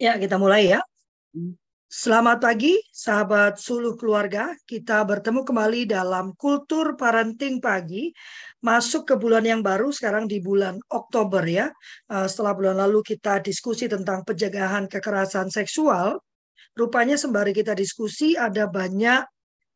Ya, kita mulai ya. Selamat pagi, sahabat suluh keluarga. Kita bertemu kembali dalam Kultur Parenting Pagi. Masuk ke bulan yang baru, sekarang di bulan Oktober ya. Eh, setelah bulan lalu kita diskusi tentang pencegahan kekerasan seksual. Rupanya sembari kita diskusi ada banyak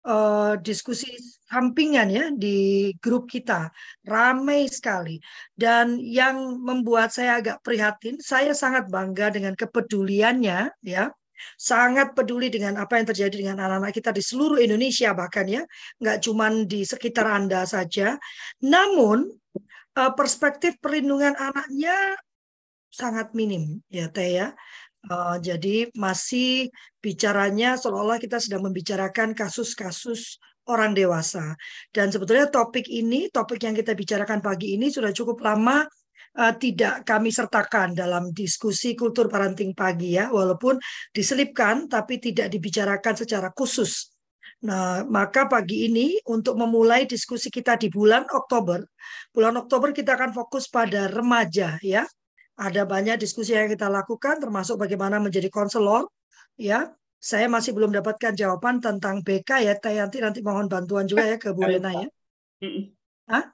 uh, diskusi sampingan ya di grup kita. Ramai sekali. Dan yang membuat saya agak prihatin saya sangat bangga dengan kepeduliannya ya. Sangat peduli dengan apa yang terjadi dengan anak-anak kita di seluruh Indonesia bahkan ya. Nggak cuma di sekitar anda saja. Namun uh, perspektif perlindungan anaknya sangat minim ya teh ya Uh, jadi masih bicaranya seolah-olah kita sedang membicarakan kasus-kasus orang dewasa. Dan sebetulnya topik ini, topik yang kita bicarakan pagi ini sudah cukup lama uh, tidak kami sertakan dalam diskusi kultur parenting pagi ya, walaupun diselipkan tapi tidak dibicarakan secara khusus. Nah, maka pagi ini untuk memulai diskusi kita di bulan Oktober, bulan Oktober kita akan fokus pada remaja ya, ada banyak diskusi yang kita lakukan, termasuk bagaimana menjadi konselor. Ya, saya masih belum dapatkan jawaban tentang BK ya. Tayanti nanti mohon bantuan juga ya ke Bu Rena ya. Hah?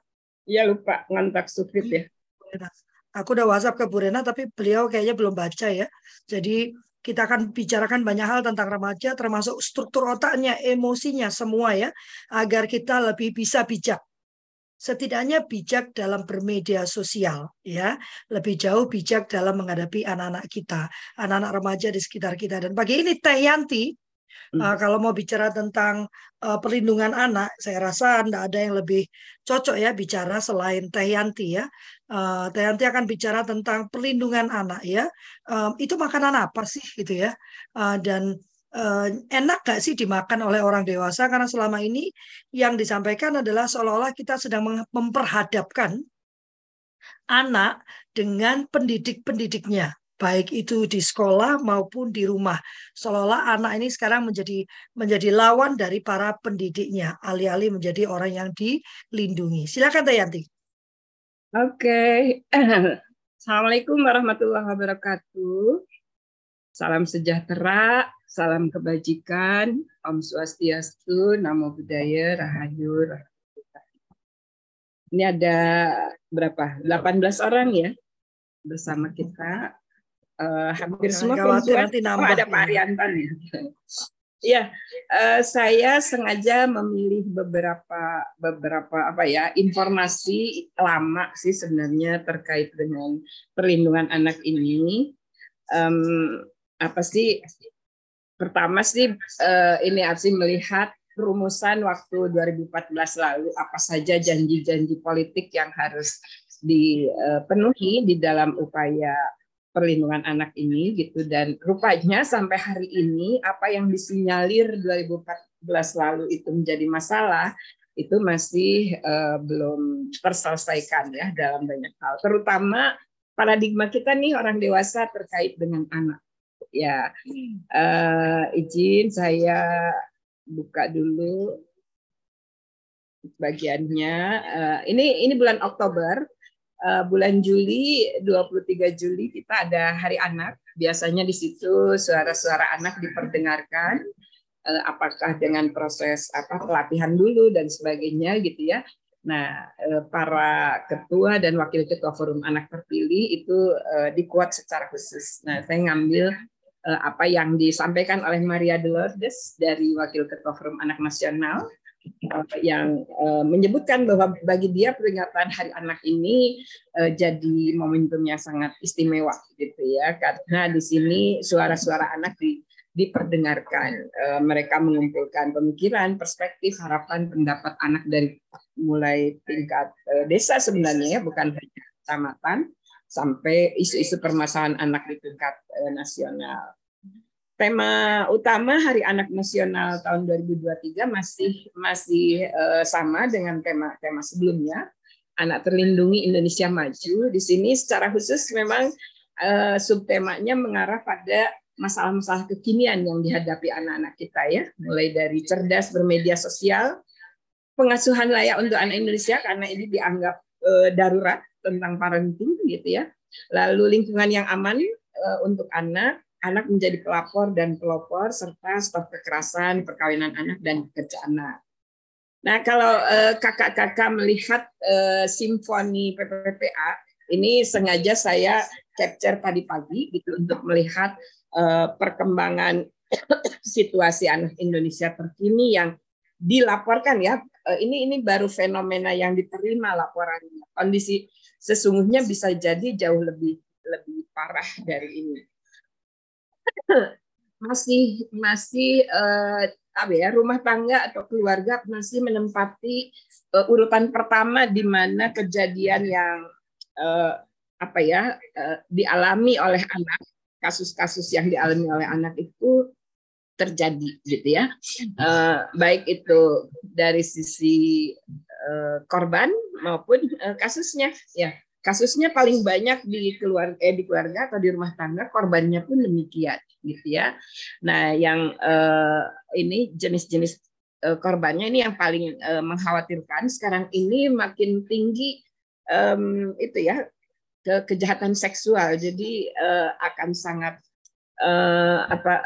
Iya lupa ngantak sukrit ya. Aku udah WhatsApp ke Bu Rena tapi beliau kayaknya belum baca ya. Jadi kita akan bicarakan banyak hal tentang remaja termasuk struktur otaknya, emosinya semua ya agar kita lebih bisa bijak setidaknya bijak dalam bermedia sosial ya. Lebih jauh bijak dalam menghadapi anak-anak kita anak-anak remaja di sekitar kita. Dan pagi ini Teh Yanti hmm. uh, kalau mau bicara tentang uh, perlindungan anak saya rasa tidak ada yang lebih cocok ya bicara selain Teh Yanti ya. Uh, Teh Yanti akan bicara tentang perlindungan anak ya. Uh, itu makanan apa sih gitu ya? Uh, dan enak gak sih dimakan oleh orang dewasa? Karena selama ini yang disampaikan adalah seolah-olah kita sedang memperhadapkan anak dengan pendidik-pendidiknya. Baik itu di sekolah maupun di rumah. Seolah-olah anak ini sekarang menjadi menjadi lawan dari para pendidiknya alih-alih menjadi orang yang dilindungi. Silakan Tayanti Oke. Assalamualaikum warahmatullahi wabarakatuh. Salam sejahtera, salam kebajikan, Om Swastiastu, Namo Buddhaya, Rahayu, Ini ada berapa? 18 orang ya bersama kita. Uh, hampir semua perempuan. Oh, ada Pak Ariantan ya. Ya, uh, saya sengaja memilih beberapa beberapa apa ya informasi lama sih sebenarnya terkait dengan perlindungan anak ini. Um, apa sih pertama sih uh, ini sih melihat rumusan waktu 2014 lalu apa saja janji-janji politik yang harus dipenuhi di dalam upaya perlindungan anak ini gitu. Dan rupanya sampai hari ini apa yang disinyalir 2014 lalu itu menjadi masalah itu masih uh, belum terselesaikan ya dalam banyak hal. Terutama paradigma kita nih orang dewasa terkait dengan anak ya uh, izin saya buka dulu bagiannya. Uh, ini ini bulan Oktober. Uh, bulan Juli 23 Juli kita ada Hari Anak. Biasanya di situ suara-suara anak diperdengarkan. Uh, apakah dengan proses apa pelatihan dulu dan sebagainya gitu ya. Nah, para ketua dan wakil ketua forum anak terpilih itu dikuat secara khusus. Nah, saya ngambil apa yang disampaikan oleh Maria Dolores dari Wakil Ketua Forum Anak Nasional uh, yang uh, menyebutkan bahwa bagi dia peringatan Hari Anak ini jadi momentum yang sangat istimewa gitu ya karena di sini suara-suara anak di diperdengarkan. mereka mengumpulkan pemikiran, perspektif, harapan, pendapat anak dari mulai tingkat desa sebenarnya ya, bukan hanya kecamatan, sampai isu-isu permasalahan anak di tingkat eh, nasional. Tema utama Hari Anak Nasional tahun 2023 masih masih eh, sama dengan tema-tema sebelumnya. Anak terlindungi Indonesia maju. Di sini secara khusus memang eh, subtemanya mengarah pada masalah-masalah kekinian yang dihadapi anak-anak kita ya, mulai dari cerdas bermedia sosial, pengasuhan layak untuk anak Indonesia karena ini dianggap darurat tentang parenting gitu ya. Lalu lingkungan yang aman uh, untuk anak, anak menjadi pelapor dan pelopor serta stop kekerasan, perkawinan anak dan pekerja anak. Nah, kalau eh, kakak-kakak uh, melihat uh, simfoni PPPA, ini sengaja saya capture tadi pagi gitu untuk melihat uh, perkembangan situasi anak Indonesia terkini yang dilaporkan ya. Ini ini baru fenomena yang diterima laporannya. Kondisi sesungguhnya bisa jadi jauh lebih lebih parah dari ini. masih masih uh, apa ya rumah tangga atau keluarga masih menempati uh, urutan pertama di mana kejadian yang uh, apa ya uh, dialami oleh anak kasus-kasus yang dialami oleh anak itu terjadi gitu ya. Uh, baik itu dari sisi uh, korban maupun uh, kasusnya ya. Kasusnya paling banyak di keluarga eh, di keluarga atau di rumah tangga korbannya pun demikian gitu ya. Nah yang ini jenis-jenis korbannya ini yang paling mengkhawatirkan sekarang ini makin tinggi um, itu ya ke kejahatan seksual. Jadi akan sangat apa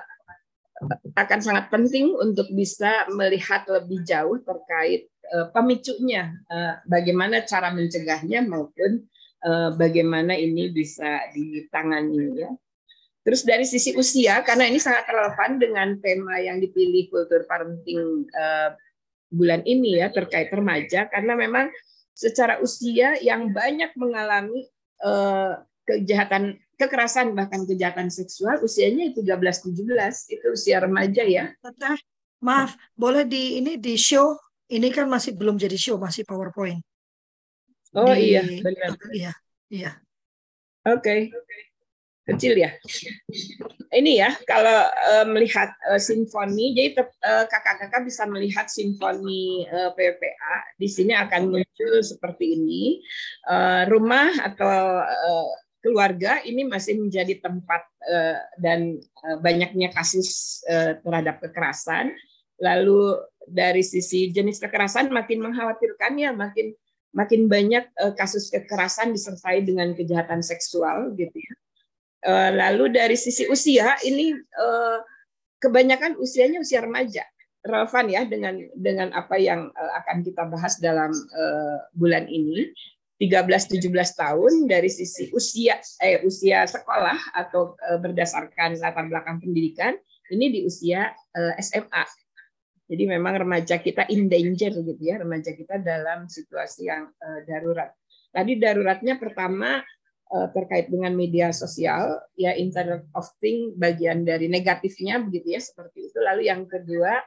akan sangat penting untuk bisa melihat lebih jauh terkait uh, pemicunya, uh, bagaimana cara mencegahnya maupun uh, bagaimana ini bisa ditangani ya. Terus dari sisi usia, karena ini sangat relevan dengan tema yang dipilih kultur parenting bulan ini ya terkait remaja, karena memang secara usia yang banyak mengalami kejahatan kekerasan bahkan kejahatan seksual usianya itu 13 17 itu usia remaja ya. Teteh, maaf, boleh di ini di show ini kan masih belum jadi show, masih PowerPoint. Oh di, iya, benar. Iya, iya. Oke. Okay. Kecil ya. Ini ya, kalau uh, melihat uh, simfoni, jadi uh, kakak-kakak bisa melihat simfoni uh, PPA. Di sini akan muncul seperti ini. Uh, rumah atau uh, keluarga ini masih menjadi tempat uh, dan uh, banyaknya kasus uh, terhadap kekerasan. Lalu dari sisi jenis kekerasan makin mengkhawatirkan ya, makin makin banyak uh, kasus kekerasan disertai dengan kejahatan seksual gitu ya. Uh, lalu dari sisi usia ini uh, kebanyakan usianya usia remaja relevan ya dengan dengan apa yang akan kita bahas dalam uh, bulan ini 13 17 tahun dari sisi usia eh usia sekolah atau uh, berdasarkan latar belakang pendidikan ini di usia uh, SMA jadi memang remaja kita in danger gitu ya, remaja kita dalam situasi yang uh, darurat. Tadi daruratnya pertama uh, terkait dengan media sosial, ya Internet of Things bagian dari negatifnya begitu ya seperti itu. Lalu yang kedua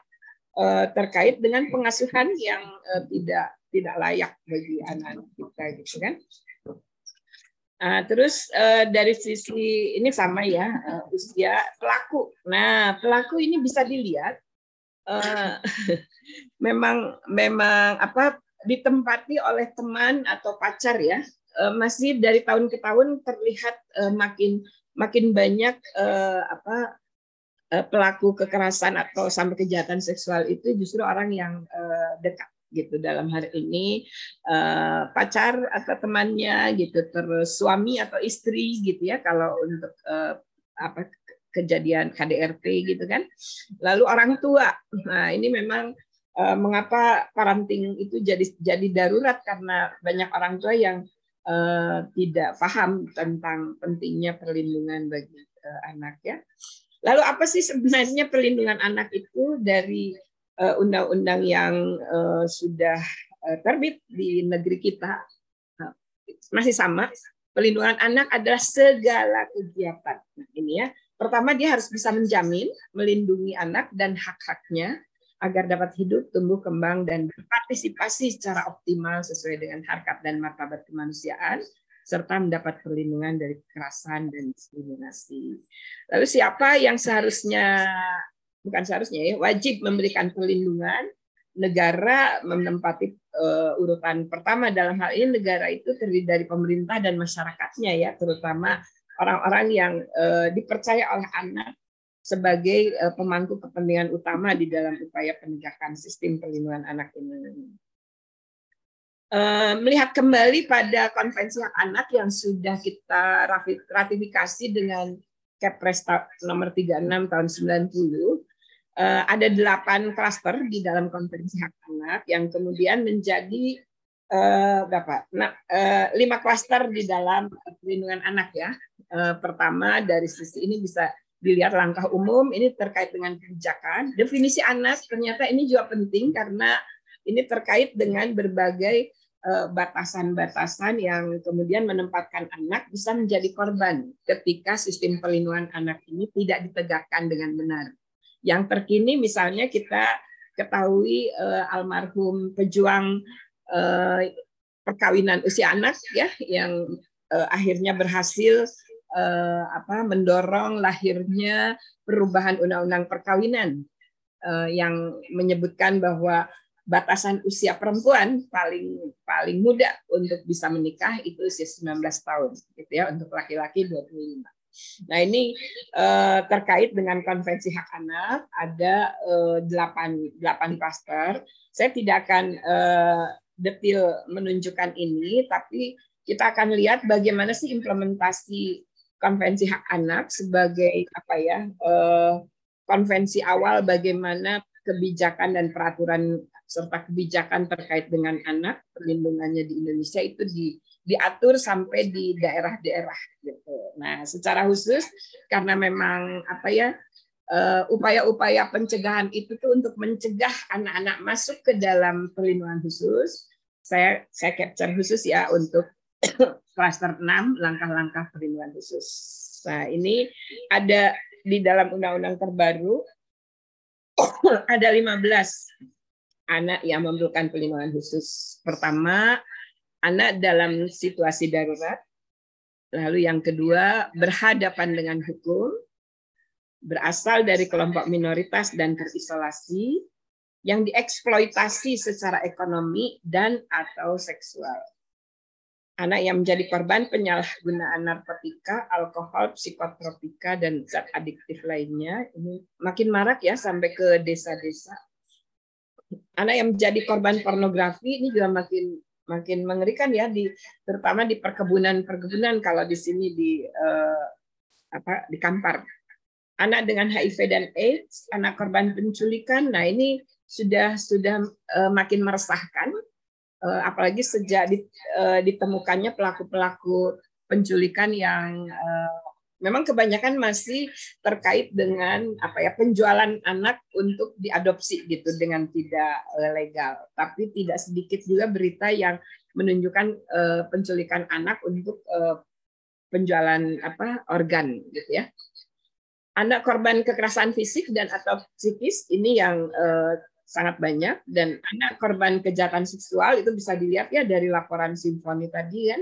uh, terkait dengan pengasuhan yang uh, tidak tidak layak bagi anak kita gitu kan. Uh, terus uh, dari sisi ini sama ya uh, usia pelaku. Nah pelaku ini bisa dilihat uh, memang memang apa ditempati oleh teman atau pacar ya masih dari tahun ke tahun terlihat makin makin banyak apa pelaku kekerasan atau sampai kejahatan seksual itu justru orang yang dekat gitu dalam hari ini uh, pacar atau temannya gitu terus suami atau istri gitu ya kalau untuk uh, apa kejadian KDRT gitu kan. Lalu orang tua. Nah, ini memang uh, mengapa parenting itu jadi jadi darurat karena banyak orang tua yang tidak paham tentang pentingnya perlindungan bagi anak ya. Lalu apa sih sebenarnya perlindungan anak itu dari undang-undang uh, yang uh, sudah uh, terbit di negeri kita? Masih sama. Perlindungan anak adalah segala kegiatan. Nah, ini ya Pertama, dia harus bisa menjamin, melindungi anak dan hak-haknya agar dapat hidup, tumbuh, kembang, dan berpartisipasi secara optimal sesuai dengan harkat dan martabat kemanusiaan, serta mendapat perlindungan dari kekerasan dan diskriminasi. Lalu siapa yang seharusnya, bukan seharusnya ya, wajib memberikan perlindungan, negara menempati uh, urutan pertama dalam hal ini negara itu terdiri dari pemerintah dan masyarakatnya ya, terutama orang-orang yang uh, dipercaya oleh anak sebagai uh, pemangku kepentingan utama di dalam upaya penegakan sistem perlindungan anak ini. Uh, melihat kembali pada konvensi hak anak yang sudah kita ratifikasi dengan Kepres nomor 36 tahun 90 uh, ada delapan klaster di dalam konferensi hak anak yang kemudian menjadi uh, berapa? Nah, lima klaster di dalam perlindungan anak ya. Pertama dari sisi ini bisa dilihat langkah umum ini terkait dengan kebijakan. Definisi anak ternyata ini juga penting karena ini terkait dengan berbagai batasan-batasan yang kemudian menempatkan anak bisa menjadi korban ketika sistem perlindungan anak ini tidak ditegakkan dengan benar. Yang terkini misalnya kita ketahui uh, almarhum pejuang uh, perkawinan usia anak ya yang uh, akhirnya berhasil uh, apa mendorong lahirnya perubahan undang-undang perkawinan uh, yang menyebutkan bahwa batasan usia perempuan paling paling muda untuk bisa menikah itu usia 19 tahun gitu ya untuk laki-laki 25. Nah ini eh, terkait dengan konvensi hak anak ada eh, delapan delapan klaster. Saya tidak akan eh, detil menunjukkan ini, tapi kita akan lihat bagaimana sih implementasi konvensi hak anak sebagai apa ya eh, konvensi awal bagaimana kebijakan dan peraturan serta kebijakan terkait dengan anak perlindungannya di Indonesia itu di diatur sampai di daerah-daerah gitu. Nah, secara khusus karena memang apa ya eh, upaya-upaya pencegahan itu tuh untuk mencegah anak-anak masuk ke dalam perlindungan khusus. Saya saya capture khusus ya untuk klaster 6 langkah-langkah perlindungan khusus. Nah, ini ada di dalam undang-undang terbaru ada 15 anak yang memerlukan perlindungan khusus. Pertama, anak dalam situasi darurat. Lalu yang kedua, berhadapan dengan hukum, berasal dari kelompok minoritas dan terisolasi, yang dieksploitasi secara ekonomi dan atau seksual. Anak yang menjadi korban penyalahgunaan narkotika, alkohol, psikotropika, dan zat adiktif lainnya, ini makin marak ya sampai ke desa-desa. Anak yang menjadi korban pornografi ini juga makin makin mengerikan ya di terutama di perkebunan-perkebunan kalau di sini di uh, apa di Kampar. Anak dengan HIV dan AIDS, anak korban penculikan. Nah, ini sudah sudah uh, makin meresahkan uh, apalagi sejak ditemukannya pelaku-pelaku penculikan yang memang kebanyakan masih terkait dengan apa ya penjualan anak untuk diadopsi gitu dengan tidak eh, legal. Tapi tidak sedikit juga berita yang menunjukkan uh, penculikan anak untuk uh, penjualan apa organ gitu ya. Anak korban kekerasan fisik dan atau psikis ini yang uh, sangat banyak dan anak korban kejahatan seksual itu bisa dilihat ya dari laporan simfoni tadi kan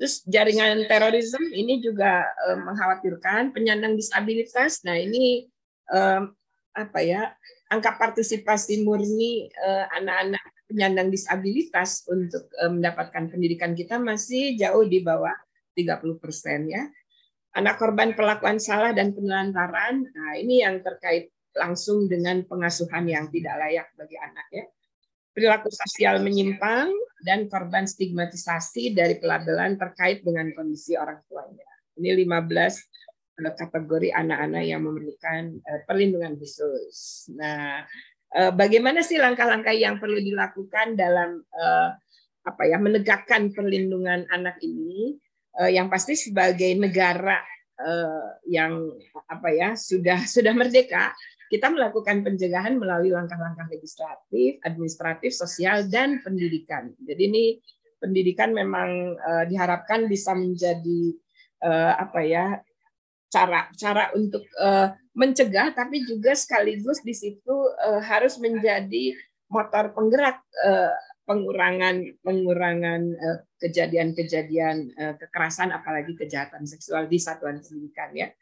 Terus jaringan terorisme ini juga uh, mengkhawatirkan penyandang disabilitas. Nah ini um, apa ya angka partisipasi murni anak-anak uh, penyandang disabilitas untuk uh, mendapatkan pendidikan kita masih jauh di bawah 30 persen ya. Anak korban perlakuan salah dan penelantaran, nah ini yang terkait langsung dengan pengasuhan yang tidak layak bagi anak ya perilaku sosial menyimpang, dan korban stigmatisasi dari pelabelan terkait dengan kondisi orang tuanya. Ini 15 eh, kategori anak-anak yang memerlukan eh, perlindungan khusus. Nah, eh, bagaimana sih langkah-langkah yang perlu dilakukan dalam apa ya menegakkan perlindungan anak ini? Yang pasti sebagai negara yang apa ya sudah sudah merdeka kita melakukan pencegahan melalui langkah-langkah legislatif, administratif, sosial, dan pendidikan. Jadi ini pendidikan memang uh, diharapkan bisa menjadi uh, apa ya cara cara untuk uh, mencegah, tapi juga sekaligus di situ uh, harus menjadi motor penggerak uh, pengurangan pengurangan kejadian-kejadian kekerasan apalagi kejahatan seksual di satuan pendidikan ya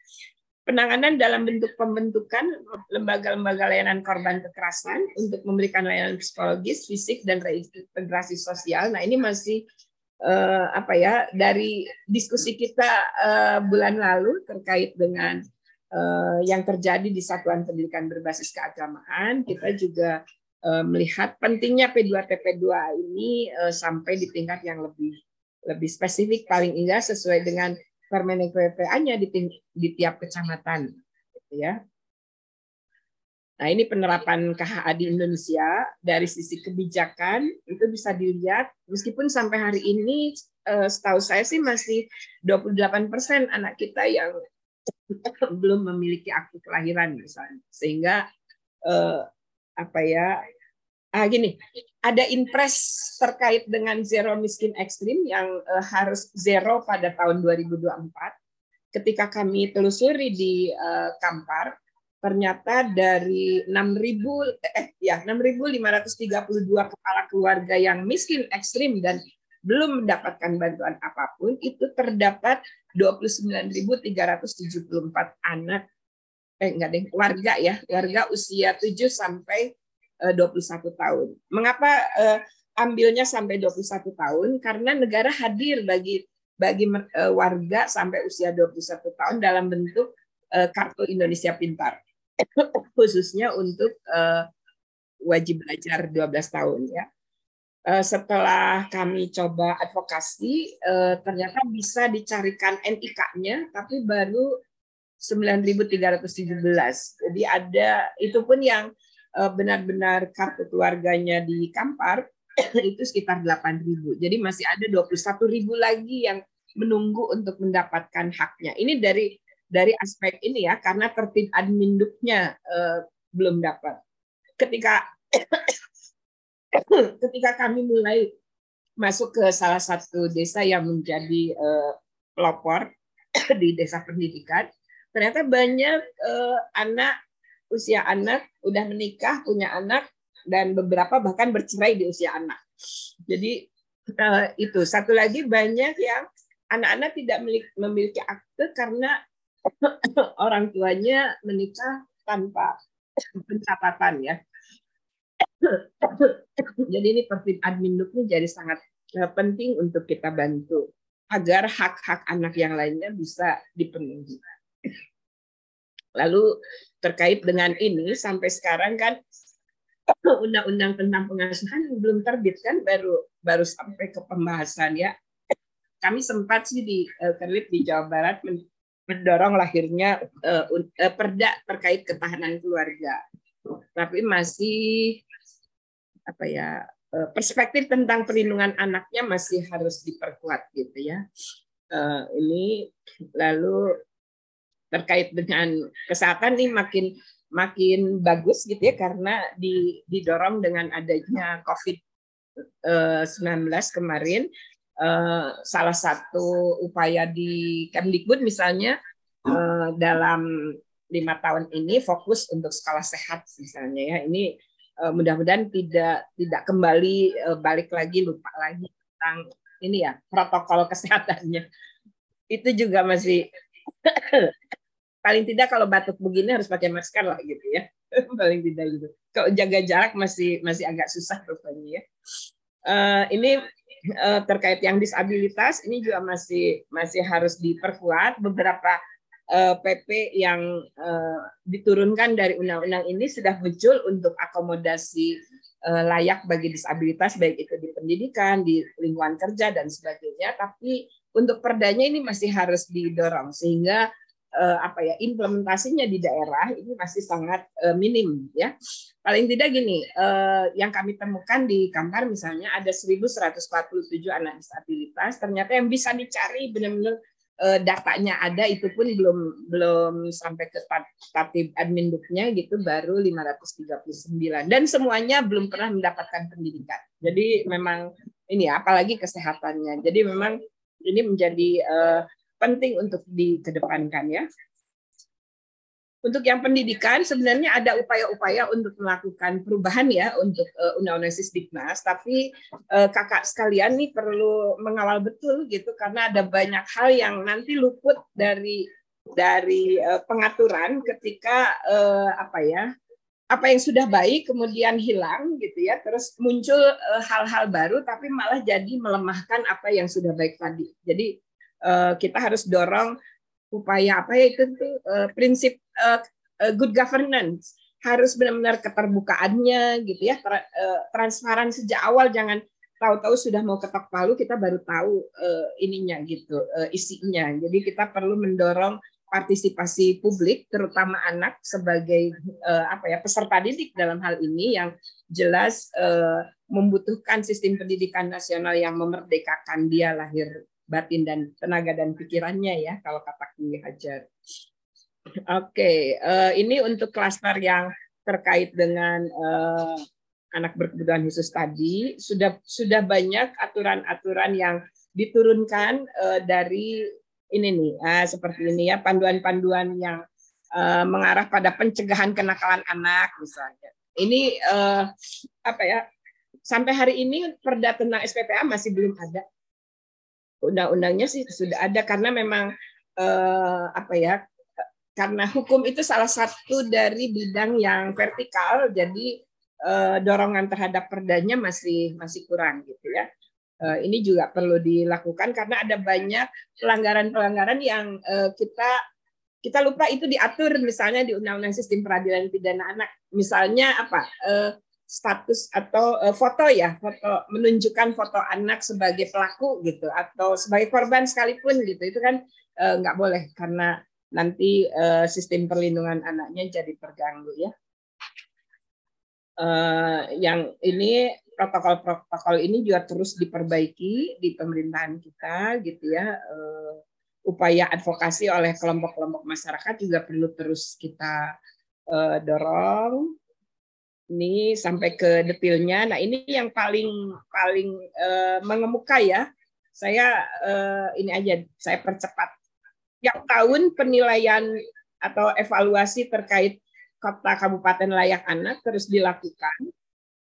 penanganan dalam bentuk pembentukan lembaga-lembaga layanan korban kekerasan untuk memberikan layanan psikologis, fisik, dan reintegrasi sosial. Nah ini masih uh, apa ya dari diskusi kita uh, bulan lalu terkait dengan uh, yang terjadi di satuan pendidikan berbasis keagamaan, kita juga uh, melihat pentingnya P2TP2 ini uh, sampai di tingkat yang lebih lebih spesifik paling enggak sesuai dengan Permenek PPA-nya di, di tiap kecamatan gitu ya. Nah, ini penerapan KHA di Indonesia dari sisi kebijakan itu bisa dilihat meskipun sampai hari ini eh, setahu saya sih masih 28% anak kita yang belum memiliki akte kelahiran misalnya. Sehingga eh, apa ya? Ah gini, ada impres terkait dengan zero miskin ekstrim yang uh, harus zero pada tahun 2024. Ketika kami telusuri di uh, Kampar, ternyata dari 6.000 eh ya 6.532 kepala keluarga yang miskin ekstrim dan belum mendapatkan bantuan apa pun itu terdapat 29.374 anak eh enggak deh warga ya warga usia 7 sampai 21 eh, tahun. Mengapa uh, ambilnya sampai 21 tahun? Karena negara hadir bagi bagi uh, warga sampai usia 21 tahun dalam bentuk kartu Indonesia Pintar. Khususnya untuk wajib belajar 12 tahun ya. Setelah kami coba advokasi, ternyata bisa dicarikan NIK-nya, tapi baru 9.317. Jadi ada itu pun yang Eh, benar-benar kartu keluarganya di Kampar itu sekitar 8.000. Jadi masih ada 21.000 lagi yang menunggu untuk mendapatkan haknya. Ini dari dari aspek ini ya karena tertib adminduknya eh, belum dapat. Ketika ketika kami mulai masuk ke salah satu desa yang menjadi eh, pelopor di desa pendidikan, ternyata banyak eh, anak usia anak, udah menikah, punya anak, dan beberapa bahkan bercerai di usia anak. Jadi eh, itu satu lagi banyak yang anak-anak tidak memiliki akte karena orang tuanya menikah tanpa pencatatan ya. Jadi ini tertib adminduk ini jadi sangat eh, penting untuk kita bantu agar hak-hak anak yang lainnya bisa dipenuhi. Lalu terkait dengan ini sampai sekarang kan undang-undang tentang pengasuhan belum terbit kan baru baru sampai ke pembahasan ya. Kami sempat sih di uh, di Jawa Barat mendorong lahirnya uh, uh, perda terkait ketahanan keluarga. Tapi masih apa ya perspektif tentang perlindungan anaknya masih harus diperkuat gitu ya. Uh, ini lalu terkait dengan kesehatan nih makin makin bagus gitu ya karena didorong dengan adanya COVID-19 kemarin. Eh, salah satu upaya di Kemdikbud misalnya eh, dalam lima tahun ini fokus untuk sekolah sehat misalnya ya. Ini eh, mudah-mudahan tidak tidak kembali balik lagi lupa lagi tentang ini ya protokol kesehatannya. Itu juga masih paling tidak kalau batuk begini harus pakai masker lah gitu ya. Paling tidak gitu. Kalau jaga jarak masih masih agak susah rupanya ya. Uh, ini uh, terkait yang disabilitas ini juga masih masih harus diperkuat. Beberapa uh, eh, PP yang uh, diturunkan dari undang-undang ini sudah muncul untuk akomodasi uh, layak bagi disabilitas baik itu di pendidikan di lingkungan kerja dan sebagainya. Tapi untuk perdanya ini masih harus didorong. Sehingga uh, apa ya implementasinya di daerah ini masih sangat uh, minim ya. Paling tidak gini, uh, yang kami temukan di Kampar misalnya ada 1147 anak disabilitas, ternyata yang bisa dicari benar-benar uh, datanya ada itu pun belum belum sampai ke tatib adminduknya gitu baru 539 dan semuanya belum pernah mendapatkan pendidikan. Jadi memang ini ya, apalagi kesehatannya. Jadi memang ini menjadi uh, penting untuk dikedepankan ya. Untuk yang pendidikan sebenarnya ada upaya-upaya untuk melakukan perubahan ya untuk uh, undang-undang Sisdiknas, tapi uh, kakak sekalian nih perlu mengawal betul gitu karena ada banyak hal yang nanti luput dari dari uh, pengaturan ketika apa ya apa yang sudah baik kemudian hilang gitu ya. Terus muncul hal-hal baru tapi malah jadi melemahkan apa yang sudah baik tadi. Jadi Eh, kita harus dorong upaya apa ya itu tuh uh, prinsip uh, good governance. Harus benar-benar keterbukaannya gitu ya. Tra, transparan sejak awal. Jangan tahu-tahu sudah mau ketok palu kita baru tahu ininya gitu isinya. Jadi kita perlu mendorong partisipasi publik terutama anak sebagai apa ya peserta didik dalam hal ini yang jelas uh, membutuhkan sistem pendidikan nasional yang memerdekakan dia lahir batin dan tenaga dan pikirannya ya kalau kata King Hajar. Oke, okay, uh, ini untuk klaster yang terkait dengan uh, anak berkebutuhan khusus tadi sudah sudah banyak aturan-aturan yang diturunkan uh, dari ini nih seperti ini ya panduan-panduan yang mengarah pada pencegahan kenakalan anak misalnya. Ini apa ya? Sampai hari ini perda tentang SPPA masih belum ada. Undang-undangnya sih sudah ada karena memang uh, apa ya? Karena hukum itu salah satu dari bidang yang vertikal, jadi uh, dorongan terhadap perdanya masih masih kurang gitu ya. Uh, ini juga perlu dilakukan karena ada banyak pelanggaran-pelanggaran yang uh, kita kita lupa itu diatur misalnya di Undang-Undang Sistem Peradilan Pidana Anak. Misalnya apa? Uh, status atau uh, foto ya, foto menunjukkan foto anak sebagai pelaku gitu atau sebagai korban sekalipun gitu. Itu kan uh, nggak boleh karena nanti uh, sistem perlindungan anaknya jadi terganggu ya. Uh, yang ini protokol-protokol ini juga terus diperbaiki di pemerintahan kita gitu ya. Uh, upaya advokasi oleh kelompok-kelompok masyarakat juga perlu terus kita uh, dorong ini sampai ke detailnya. Nah ini yang paling paling uh, mengemuka ya. Saya uh, ini aja saya percepat. Tiap tahun penilaian atau evaluasi terkait kota kabupaten layak anak terus dilakukan.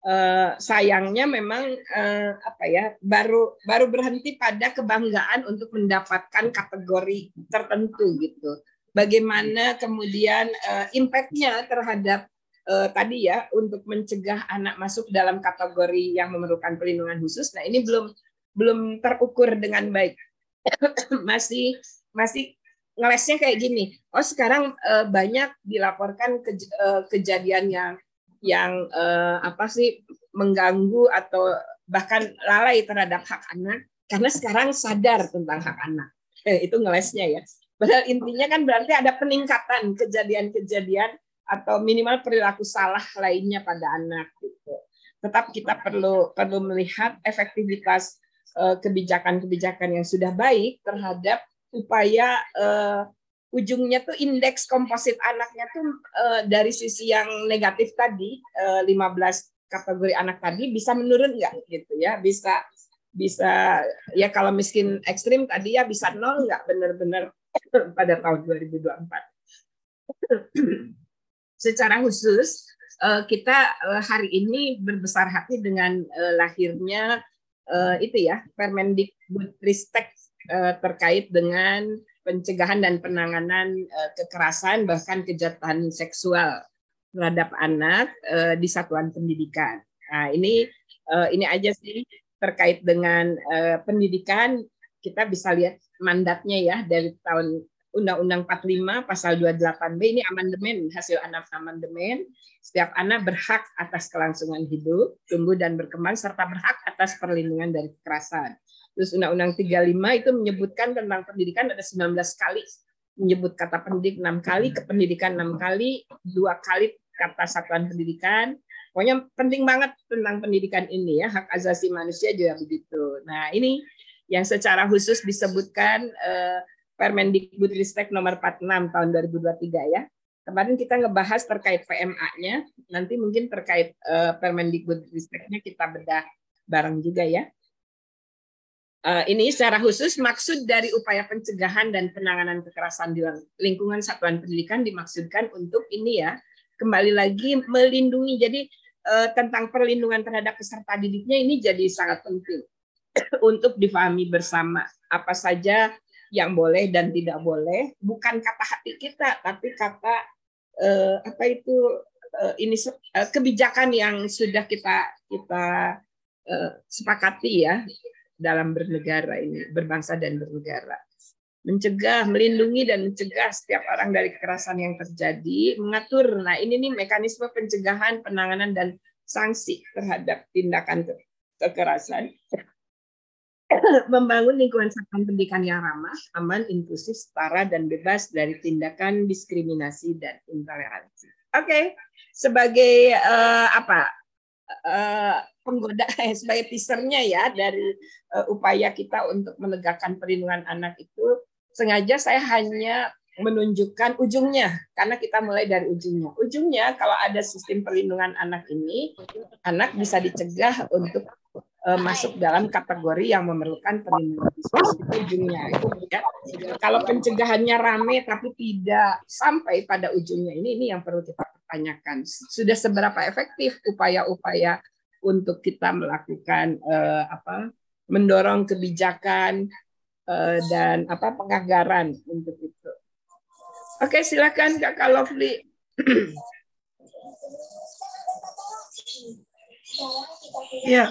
Uh, sayangnya memang uh, apa ya baru baru berhenti pada kebanggaan untuk mendapatkan kategori tertentu gitu. Bagaimana kemudian uh, impactnya terhadap uh, tadi ya untuk mencegah anak masuk dalam kategori yang memerlukan perlindungan khusus. Nah ini belum belum terukur dengan baik. masih masih ngelesnya kayak gini. Oh sekarang uh, banyak dilaporkan ke, uh, kejadian yang yang uh, apa sih mengganggu atau bahkan lalai terhadap hak anak karena sekarang sadar tentang hak anak. Eh, itu ngelesnya ya. Padahal intinya kan berarti ada peningkatan kejadian-kejadian atau minimal perilaku salah lainnya pada anak gitu. Tetap kita perlu perlu melihat efektivitas kebijakan-kebijakan yang sudah baik terhadap supaya uh, ujungnya tuh indeks komposit anaknya tuh uh, dari sisi yang negatif tadi uh, eh, 15 kategori anak tadi bisa menurun nggak gitu ya bisa bisa ya kalau miskin ekstrim tadi ya bisa nol nggak benar-benar pada tahun 2024 secara khusus kita hari ini berbesar hati dengan lahirnya itu ya Permendikbudristek terkait dengan pencegahan dan penanganan kekerasan bahkan kejahatan seksual terhadap anak di satuan pendidikan. Nah, ini ini aja sih terkait dengan pendidikan kita bisa lihat mandatnya ya dari tahun Undang-Undang 45 pasal 28B ini amandemen hasil anak amandemen setiap anak berhak atas kelangsungan hidup, tumbuh dan berkembang serta berhak atas perlindungan dari kekerasan. Terus Undang-Undang 35 itu menyebutkan tentang pendidikan ada 19 kali menyebut kata pendidik enam kali, kependidikan enam kali, dua kali kata satuan pendidikan. Pokoknya penting banget tentang pendidikan ini ya, hak asasi manusia juga begitu. Nah ini yang secara khusus disebutkan eh, Permendikbudristek nomor 46 tahun 2023 ya. Kemarin kita ngebahas terkait PMA-nya, nanti mungkin terkait eh, Permendikbudristeknya kita bedah bareng juga ya. Uh, ini secara khusus maksud dari upaya pencegahan dan penanganan kekerasan di lingkungan satuan pendidikan dimaksudkan untuk ini ya kembali lagi melindungi jadi uh, tentang perlindungan terhadap peserta didiknya ini jadi sangat penting untuk difahami bersama apa saja yang boleh dan tidak boleh bukan kata hati kita tapi kata uh, apa itu uh, ini uh, kebijakan yang sudah kita kita uh, sepakati ya dalam bernegara ini, berbangsa dan bernegara. Mencegah, melindungi dan mencegah setiap orang dari kekerasan yang terjadi, mengatur. Nah, ini nih mekanisme pencegahan, penanganan dan sanksi terhadap tindakan kekerasan, membangun lingkungan satuan pendidikan yang ramah, aman, inklusif, setara, dan bebas dari tindakan diskriminasi dan intoleransi. Oke, okay. sebagai uh, apa uh, penggoda eh, sebagai teasernya ya dari uh, upaya kita untuk menegakkan perlindungan anak itu, sengaja saya hanya menunjukkan ujungnya karena kita mulai dari ujungnya. Ujungnya kalau ada sistem perlindungan anak ini, anak bisa dicegah untuk uh, masuk dalam kategori yang memerlukan perlindungan khusus ujungnya itu ya. Kalau pencegahannya rame tapi tidak sampai pada ujungnya ini ini yang perlu kita pertanyakan. Sudah seberapa efektif upaya-upaya untuk kita melakukan uh, apa mendorong kebijakan uh, dan apa penganggaran untuk itu. Oke, silakan Kakak Lovely. Ya.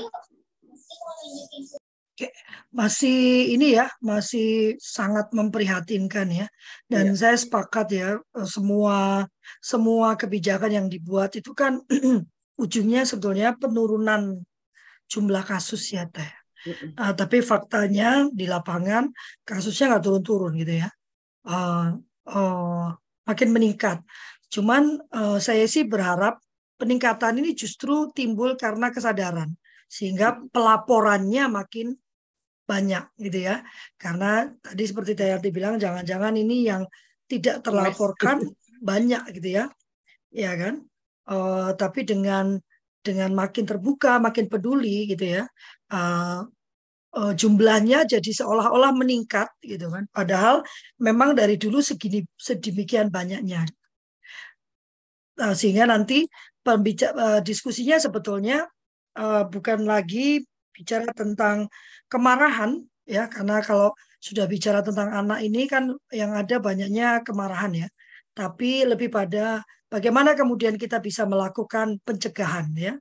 Masih ini ya, masih sangat memprihatinkan ya. Dan ya. saya sepakat ya, eh, semua semua kebijakan yang dibuat itu kan ujungnya sebetulnya penurunan jumlah kasus ya teh. Uh, tapi faktanya di lapangan kasusnya nggak turun-turun gitu ya. Uh, uh, makin meningkat. Cuman uh, saya sih berharap peningkatan ini justru timbul karena kesadaran sehingga pelaporannya makin banyak gitu ya. Karena tadi seperti Dayati bilang jangan-jangan ini yang tidak terlaporkan banyak gitu ya. Ya kan? Uh, tapi dengan dengan makin terbuka, makin peduli gitu ya. Uh, uh, jumlahnya jadi seolah-olah meningkat gitu kan. Padahal memang dari dulu segini sedemikian banyaknya. Uh, sehingga nanti pembicara uh, diskusinya sebetulnya uh, bukan lagi bicara tentang kemarahan ya karena kalau sudah bicara tentang anak ini kan yang ada banyaknya kemarahan ya. Tapi lebih pada bagaimana kemudian kita bisa melakukan pencegahan ya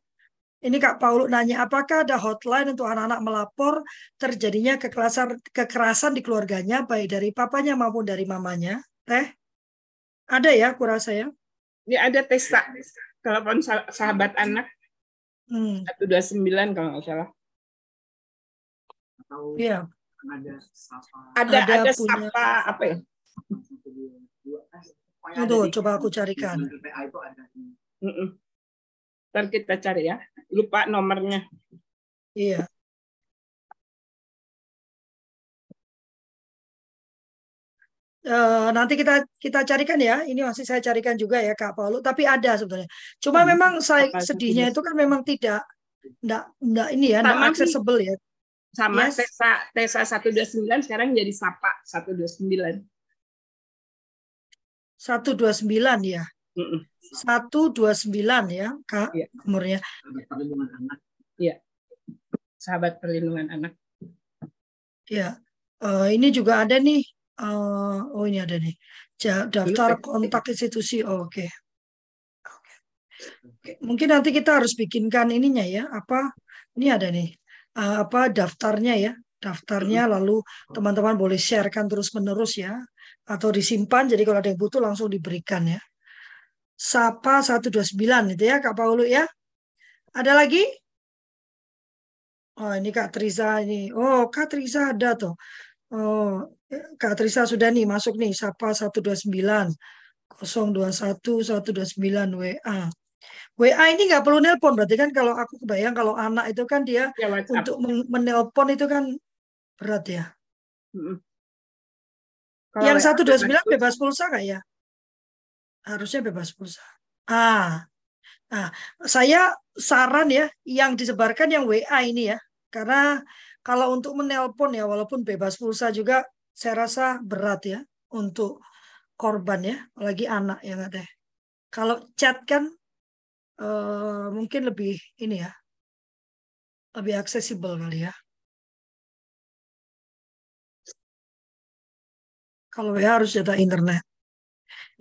ini Kak Paulu nanya, apakah ada hotline untuk anak-anak melapor terjadinya kekerasan, kekerasan di keluarganya, baik dari papanya maupun dari mamanya? Teh? Ada ya, kurasa ya? Ini ada Tesa, telepon sahabat anak. Hmm. 129 kalau nggak salah. Iya. Ada Ada, ada, ada punya... sapa, apa ya? Itu, coba aku carikan. Mm -mm. Ntar kita cari ya. Lupa nomornya. Iya. Uh, nanti kita kita carikan ya. Ini masih saya carikan juga ya Kak Paulu. Tapi ada sebetulnya. Cuma hmm, memang saya sedihnya itu kan memang tidak enggak, enggak ini ya, enggak accessible ya. Sama yes. Tesa Tesa 129 sekarang jadi Sapa 129. 129 ya. Satu dua sembilan ya kak ya. umurnya. Iya. Sahabat perlindungan anak. Ya. Uh, ini juga ada nih. Uh, oh ini ada nih. Daftar kontak institusi. Oh, Oke. Okay. Okay. Mungkin nanti kita harus bikinkan ininya ya. Apa? Ini ada nih. Uh, apa daftarnya ya? Daftarnya lalu teman-teman boleh sharekan terus menerus ya atau disimpan jadi kalau ada yang butuh langsung diberikan ya. Sapa 129 itu ya Kak Paulu ya. Ada lagi? Oh ini Kak Trisa ini. Oh Kak Trisa ada tuh. Oh Kak Trisa sudah nih masuk nih Sapa 129 021 129 WA. WA ini nggak perlu nelpon berarti kan kalau aku kebayang kalau anak itu kan dia ya, untuk menelpon itu kan berat ya. Mm -hmm. Yang 129 bebas pulsa nggak ya? harusnya bebas pulsa. Ah, nah, saya saran ya yang disebarkan yang WA ini ya, karena kalau untuk menelpon ya walaupun bebas pulsa juga saya rasa berat ya untuk korban ya, apalagi anak ya deh. Kalau chat kan uh, mungkin lebih ini ya, lebih aksesibel kali ya. Kalau WA harus data internet.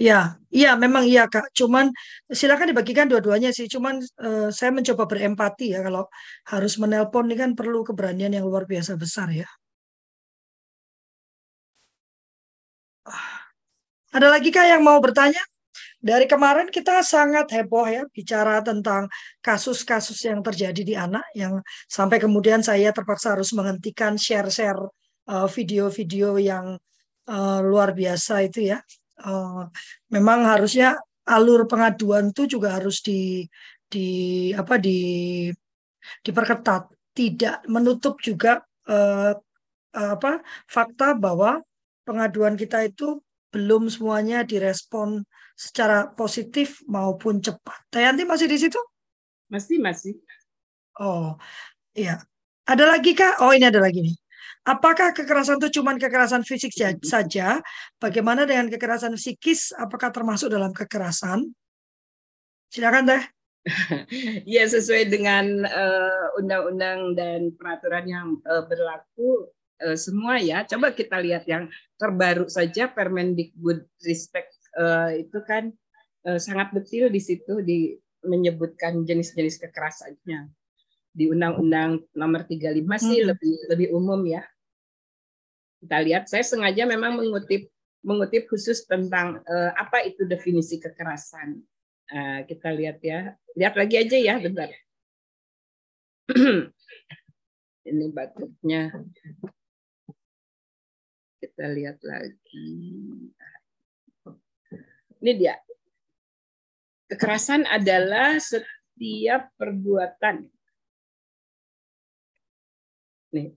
Ya, iya memang iya Kak. Cuman silakan dibagikan dua-duanya sih. Cuman uh, saya mencoba berempati ya kalau harus menelpon ini kan perlu keberanian yang luar biasa besar ya. Ah. Ada lagi Kak yang mau bertanya? dari kemarin kita sangat heboh ya bicara tentang kasus-kasus yang terjadi di anak yang sampai kemudian saya terpaksa harus menghentikan share-share uh, video-video yang uh, luar biasa itu ya. Uh, memang harusnya alur pengaduan itu juga harus di di apa di diperketat, tidak menutup juga uh, apa fakta bahwa pengaduan kita itu belum semuanya direspon secara positif maupun cepat. Tayanti masih di situ? Masih, masih. Oh, iya. Ada lagi kak? Oh, ini ada lagi nih. Apakah kekerasan itu cuma kekerasan fisik saja? Bagaimana dengan kekerasan psikis? Apakah termasuk dalam kekerasan? Silakan teh. ya sesuai dengan eh, undang-undang uh, dan peraturan yang uh, berlaku uh, semua ya. Coba kita lihat yang terbaru saja Permendikbud Ristek uh, itu kan uh, sangat detail di situ di menyebutkan jenis-jenis kekerasannya. Di Undang-Undang Nomor 35 sih hmm. lebih lebih umum ya. Kita lihat saya sengaja memang mengutip mengutip khusus tentang uh, apa itu definisi kekerasan. Uh, kita lihat ya. Lihat lagi aja ya bentar. Ini batuknya kita lihat lagi. Ini dia. Kekerasan adalah setiap perbuatan. Nih,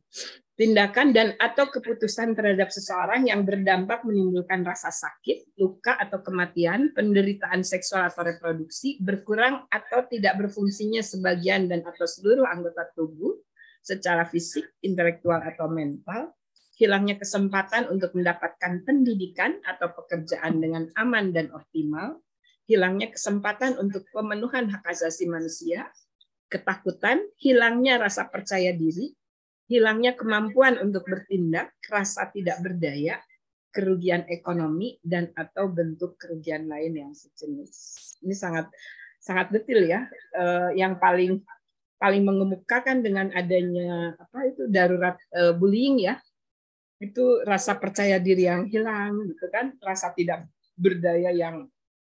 tindakan dan atau keputusan terhadap seseorang yang berdampak menimbulkan rasa sakit, luka atau kematian, penderitaan seksual atau reproduksi, berkurang atau tidak berfungsinya sebagian dan atau seluruh anggota tubuh secara fisik, intelektual atau mental, hilangnya kesempatan untuk mendapatkan pendidikan atau pekerjaan dengan aman dan optimal, hilangnya kesempatan untuk pemenuhan hak asasi manusia, ketakutan, hilangnya rasa percaya diri, hilangnya kemampuan untuk bertindak, rasa tidak berdaya, kerugian ekonomi dan atau bentuk kerugian lain yang sejenis. Ini sangat sangat detail ya. Eh, yang paling paling mengemukakan dengan adanya apa itu darurat eh, bullying ya itu rasa percaya diri yang hilang gitu kan rasa tidak berdaya yang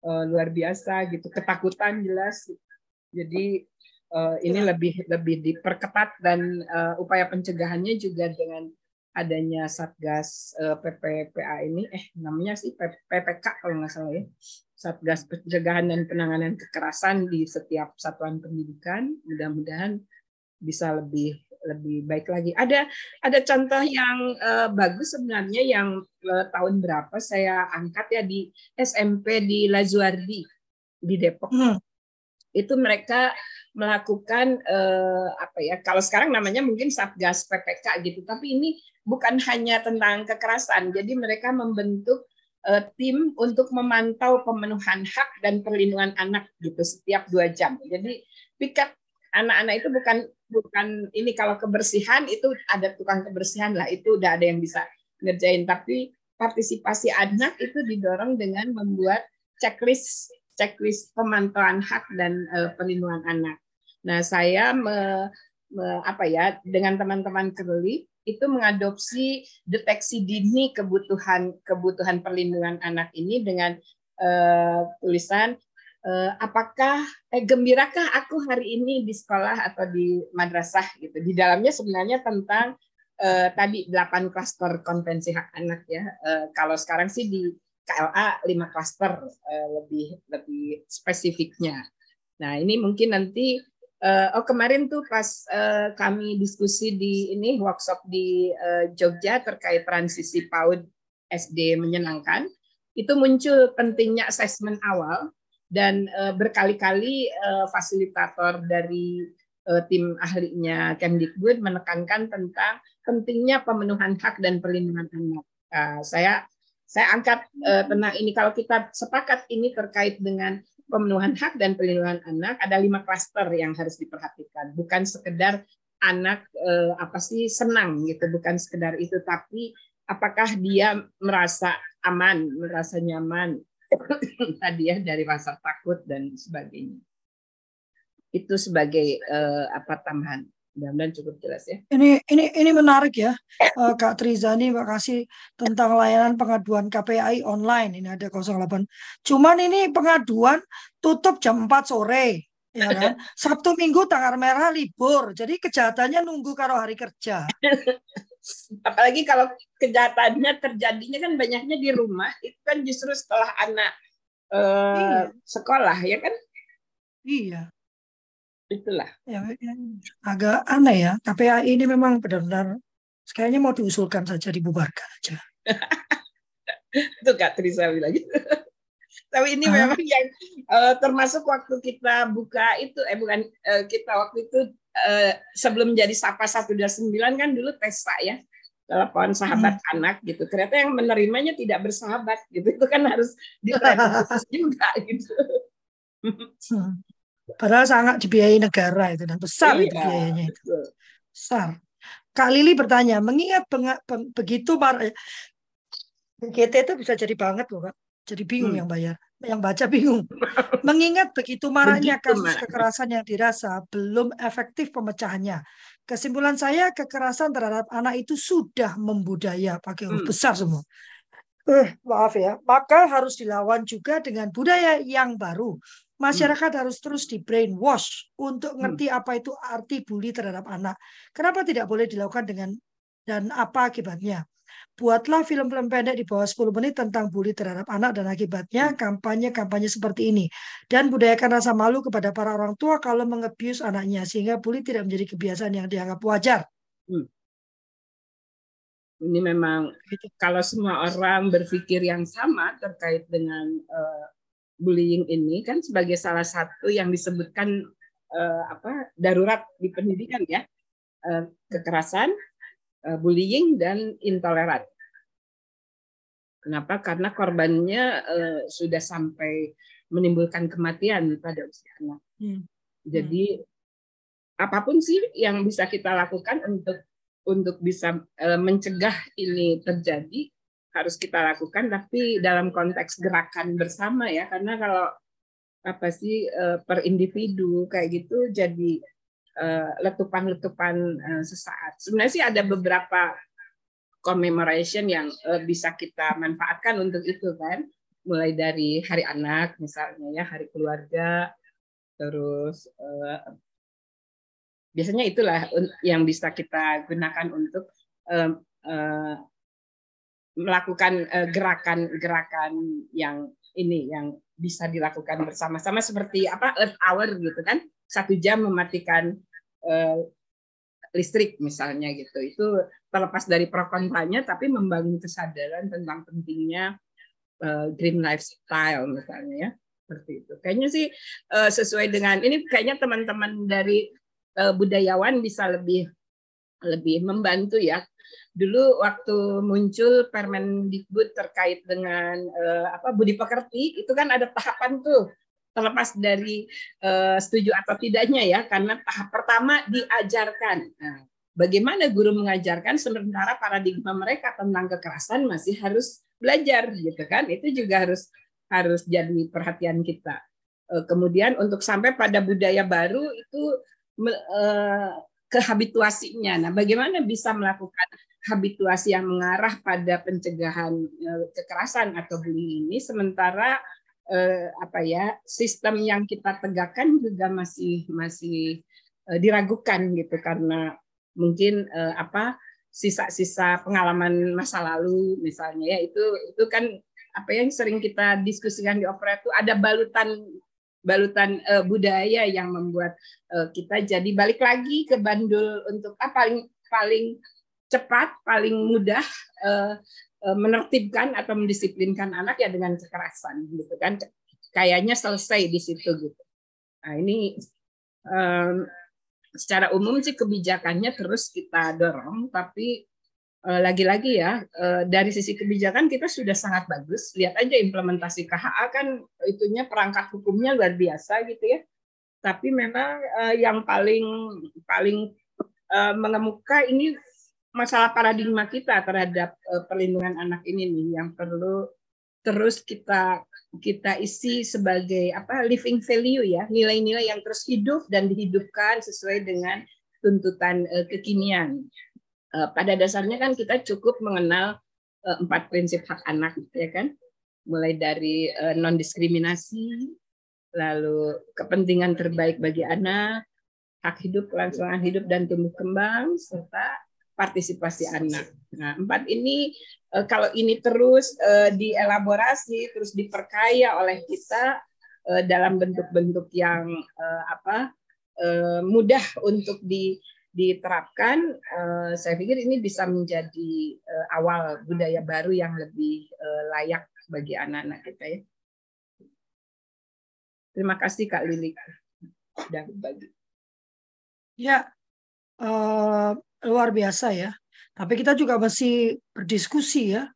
uh, luar biasa gitu ketakutan jelas jadi uh, ini lebih lebih diperketat dan uh, upaya pencegahannya juga dengan adanya satgas uh, PPPA ini eh namanya sih PPK kalau nggak salah ya satgas pencegahan dan penanganan kekerasan di setiap satuan pendidikan mudah-mudahan bisa lebih lebih baik lagi. Ada ada contoh yang uh, bagus sebenarnya yang uh, tahun berapa saya angkat ya di SMP di Lazuardi di Depok. Hmm. Itu mereka melakukan uh, apa ya? Kalau sekarang namanya mungkin Satgas PPK gitu, tapi ini bukan hanya tentang kekerasan. Jadi mereka membentuk uh, tim untuk memantau pemenuhan hak dan perlindungan anak gitu setiap dua jam. Jadi piket anak-anak itu bukan bukan ini kalau kebersihan itu ada tukang kebersihan lah itu udah ada yang bisa ngerjain tapi partisipasi anak itu didorong dengan membuat checklist checklist pemantauan hak dan uh, perlindungan anak. Nah, saya me, me, apa ya dengan teman-teman kerli itu mengadopsi deteksi dini kebutuhan kebutuhan perlindungan anak ini dengan uh, tulisan eh, apakah eh, gembirakah aku hari ini di sekolah atau di madrasah gitu. Di dalamnya sebenarnya tentang eh, tadi 8 klaster konvensi hak anak ya. Eh, kalau sekarang sih di KLA 5 klaster eh, lebih lebih spesifiknya. Nah, ini mungkin nanti uh, oh kemarin tuh pas uh, kami diskusi di ini workshop di uh, Jogja terkait transisi PAUD SD menyenangkan, itu muncul pentingnya asesmen awal dan berkali-kali fasilitator dari tim ahlinya Kemdikbud menekankan tentang pentingnya pemenuhan hak dan perlindungan anak. Uh, saya saya angkat uh, tentang ini kalau kita sepakat ini terkait dengan pemenuhan hak dan perlindungan anak ada lima klaster yang harus diperhatikan bukan sekedar anak uh, apa sih senang gitu bukan sekedar itu tapi apakah dia merasa aman merasa nyaman tadi ya dari rasa takut dan sebagainya. Itu sebagai uh, apa tambahan. Mudah-mudahan cukup jelas ya. Ini ini ini menarik ya, uh, Kak Trizani, Mbak kasih tentang layanan pengaduan KPAI online. Ini ada 08. Cuman ini pengaduan tutup jam 4 sore, ya kan? Sabtu Minggu tanggal merah libur. Jadi kejahatannya nunggu karo hari kerja. Apalagi kalau kejahatannya terjadinya kan banyaknya di rumah, itu kan justru setelah anak uh, iya. sekolah, ya kan? Iya itulah. Ya, ya, agak aneh ya. KPAI ini memang benar-benar kayaknya mau diusulkan saja dibubarkan aja. Itu Kak Trisa bilang gitu. Tapi ini Hah? memang yang uh, termasuk waktu kita buka itu eh bukan uh, kita waktu itu uh, sebelum jadi Sapa 129 kan dulu Tesa ya telepon sahabat hmm. anak gitu. Ternyata yang menerimanya tidak bersahabat gitu. Itu kan harus dilatih juga gitu. Hmm. Padahal sangat dibiayai negara itu dan besar iya, itu biayanya itu. Besar. Kak Lili bertanya, mengingat begitu para GT itu bisa jadi banget loh Kak. Jadi bingung hmm. yang bayar, yang baca bingung. Mengingat begitu marahnya begitu, kasus kekerasan yang dirasa belum efektif pemecahannya. Kesimpulan saya kekerasan terhadap anak itu sudah membudaya pakai huruf hmm. besar semua. Eh, maaf ya. Maka harus dilawan juga dengan budaya yang baru Masyarakat hmm. harus terus di brainwash untuk hmm. ngerti hmm. apa itu arti bully terhadap anak. Kenapa tidak boleh dilakukan dengan dan apa akibatnya? Buatlah film-film pendek di bawah 10 menit tentang bully terhadap anak dan akibatnya hmm. kampanye-kampanye seperti ini. Dan budayakan rasa malu kepada para orang tua kalau mengebius anaknya sehingga bully tidak menjadi kebiasaan yang dianggap wajar. Hmm. Ini memang kalau semua orang berpikir yang sama terkait dengan uh, bullying ini kan sebagai salah satu yang disebutkan uh, apa darurat di pendidikan ya uh, kekerasan, uh, bullying dan intoleran. Kenapa? Karena korbannya uh, sudah sampai menimbulkan kematian pada usia anak. Hmm. Jadi apa pun sih yang bisa kita lakukan untuk untuk bisa uh, mencegah ini terjadi harus kita lakukan tapi dalam konteks gerakan bersama ya karena kalau apa sih eh, per individu kayak gitu jadi eh, letupan-letupan eh, sesaat. Sebenarnya sih ada beberapa commemoration yang bisa kita manfaatkan untuk itu kan. Mulai dari Hari Anak misalnya ya, Hari Keluarga, terus biasanya itulah yang bisa kita gunakan untuk melakukan eh, gerakan-gerakan yang ini yang bisa dilakukan bersama-sama seperti apa Earth Hour gitu kan. Satu jam mematikan uh, listrik misalnya gitu. Itu terlepas dari pro kontranya tapi membangun kesadaran tentang pentingnya uh, green lifestyle misalnya ya seperti itu. Kayaknya sih uh, sesuai dengan ini kayaknya teman-teman dari uh, budayawan bisa lebih lebih membantu ya dulu waktu muncul Permendikbud terkait dengan uh, apa budi pekerti itu kan ada tahapan tuh terlepas dari uh, setuju atau tidaknya ya karena tahap pertama diajarkan. Nah, bagaimana guru mengajarkan sementara paradigma mereka tentang kekerasan masih harus belajar gitu kan itu juga harus harus jadi perhatian kita. Uh, kemudian untuk sampai pada budaya baru itu kehabituasinya. Nah, bagaimana bisa melakukan habituasi yang mengarah pada pencegahan eh, kekerasan atau bullying ini sementara eh, apa ya sistem yang kita tegakkan juga masih masih eh, diragukan gitu karena mungkin apa sisa-sisa pengalaman masa lalu misalnya ya itu itu kan apa yang sering kita diskusikan di opera itu ada balutan balutan uh, budaya yang membuat uh, kita jadi balik lagi ke bandul untuk apa paling paling cepat, paling mudah uh, uh, menertibkan atau mendisiplinkan anak ya dengan kekerasan gitu kan. Kayaknya selesai di situ gitu. Nah, ini um, secara umum sih kebijakannya terus kita dorong tapi lagi-lagi ya dari sisi kebijakan kita sudah sangat bagus. Lihat aja implementasi KHA kan itunya perangkat hukumnya luar biasa gitu ya. Tapi memang yang paling paling mengemuka ini masalah paradigma kita terhadap perlindungan anak ini nih yang perlu terus kita kita isi sebagai apa living value ya. Nilai-nilai yang terus hidup dan dihidupkan sesuai dengan tuntutan kekinian. Pada dasarnya kan kita cukup mengenal empat prinsip hak anak, ya kan? Mulai dari non diskriminasi, lalu kepentingan terbaik bagi anak, hak hidup, kelangsungan hidup dan tumbuh kembang, serta partisipasi anak. Nah, empat ini eh, kalau ini terus eh, dielaborasi, terus diperkaya oleh kita eh, dalam bentuk-bentuk yang apa mudah untuk di diterapkan, saya pikir ini bisa menjadi awal budaya baru yang lebih layak bagi anak-anak kita ya. Terima kasih Kak Lili sudah berbagi. Ya, uh, luar biasa ya. Tapi kita juga masih berdiskusi ya.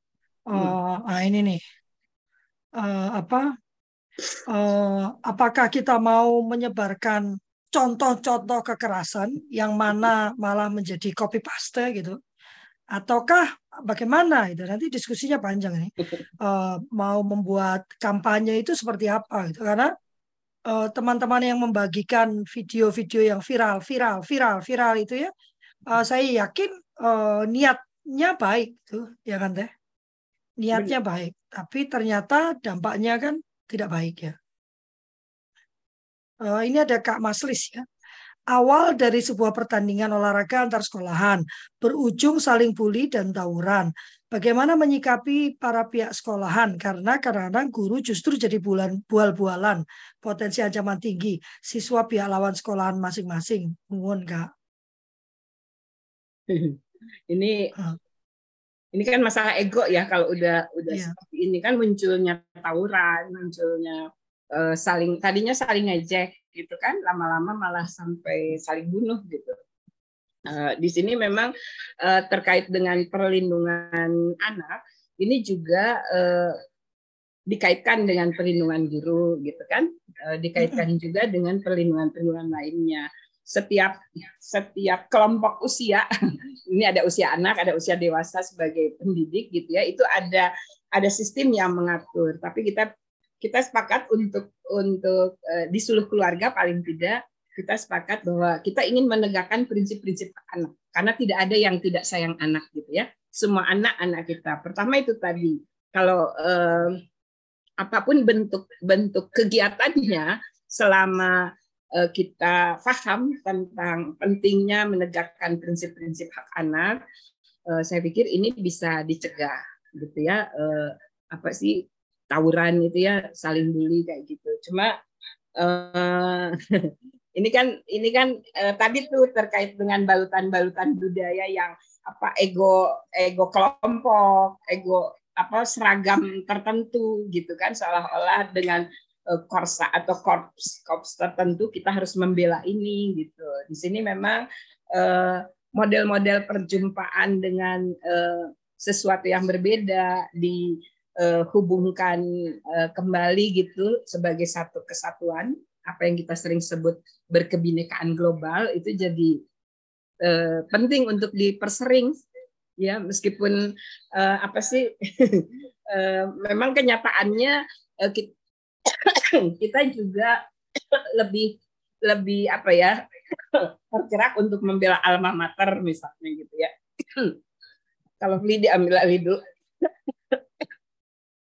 Uh, hmm. Nah ini nih, uh, apa? Uh, apakah kita mau menyebarkan contoh-contoh kekerasan yang mana malah menjadi copy paste gitu? Ataukah bagaimana itu nanti diskusinya panjang nih. Uh, mau membuat kampanye itu seperti apa gitu? Karena Eh, teman-teman uh, yang membagikan video-video yang viral, viral, viral, viral itu ya, uh, saya yakin uh, niatnya baik tuh, ya kan teh? Niatnya baik, tapi ternyata dampaknya kan tidak baik ya. Uh, ini ada Kak Maslis ya. Awal dari sebuah pertandingan olahraga antar sekolahan berujung saling bully dan tawuran. Bagaimana menyikapi para pihak sekolahan? Karena kadang-kadang guru justru jadi bulan bual-bualan, potensi ancaman tinggi. Siswa pihak lawan sekolahan masing-masing. Mohon Kak. Ini ini kan masalah ego ya kalau udah udah yeah. seperti ini kan munculnya tawuran, munculnya uh, saling tadinya saling ngejek gitu kan, lama-lama malah sampai saling bunuh gitu. Uh, di sini memang uh, terkait dengan perlindungan anak ini juga uh, dikaitkan dengan perlindungan guru gitu kan. Dikaitkan juga dengan perlindungan-perlindungan lainnya. Setiap setiap kelompok usia ini ada usia anak ada usia dewasa sebagai pendidik gitu ya itu ada ada sistem yang mengatur. Tapi kita kita sepakat untuk untuk uh, di seluruh keluarga paling tidak kita sepakat bahwa kita ingin menegakkan prinsip-prinsip anak. Karena tidak ada yang tidak sayang anak gitu ya. Semua anak-anak kita. Pertama itu tadi kalau eh, apa pun bentuk bentuk kegiatannya selama eh, kita paham tentang pentingnya menegakkan prinsip-prinsip hak anak eh, saya pikir ini bisa dicegah gitu ya. Eh, apa sih tawuran itu ya saling bully kayak gitu cuma eh, Ini kan ini kan eh, tadi tuh terkait dengan balutan-balutan budaya yang apa ego ego kelompok, ego apa seragam tertentu gitu kan seolah-olah dengan eh, korsa atau korps korps tertentu kita harus membela ini gitu. Di sini memang eh, model-model perjumpaan dengan eh, sesuatu yang berbeda dihubungkan eh, kembali gitu sebagai satu kesatuan apa yang kita sering sebut berkebinekaan global itu jadi eh, penting untuk dipersering ya. Meskipun eh, apa sih eh, memang kenyataannya eh, kita, kita juga lebih lebih apa ya tergerak untuk membela alma mater misalnya gitu ya. Kalau beli diambil alih dulu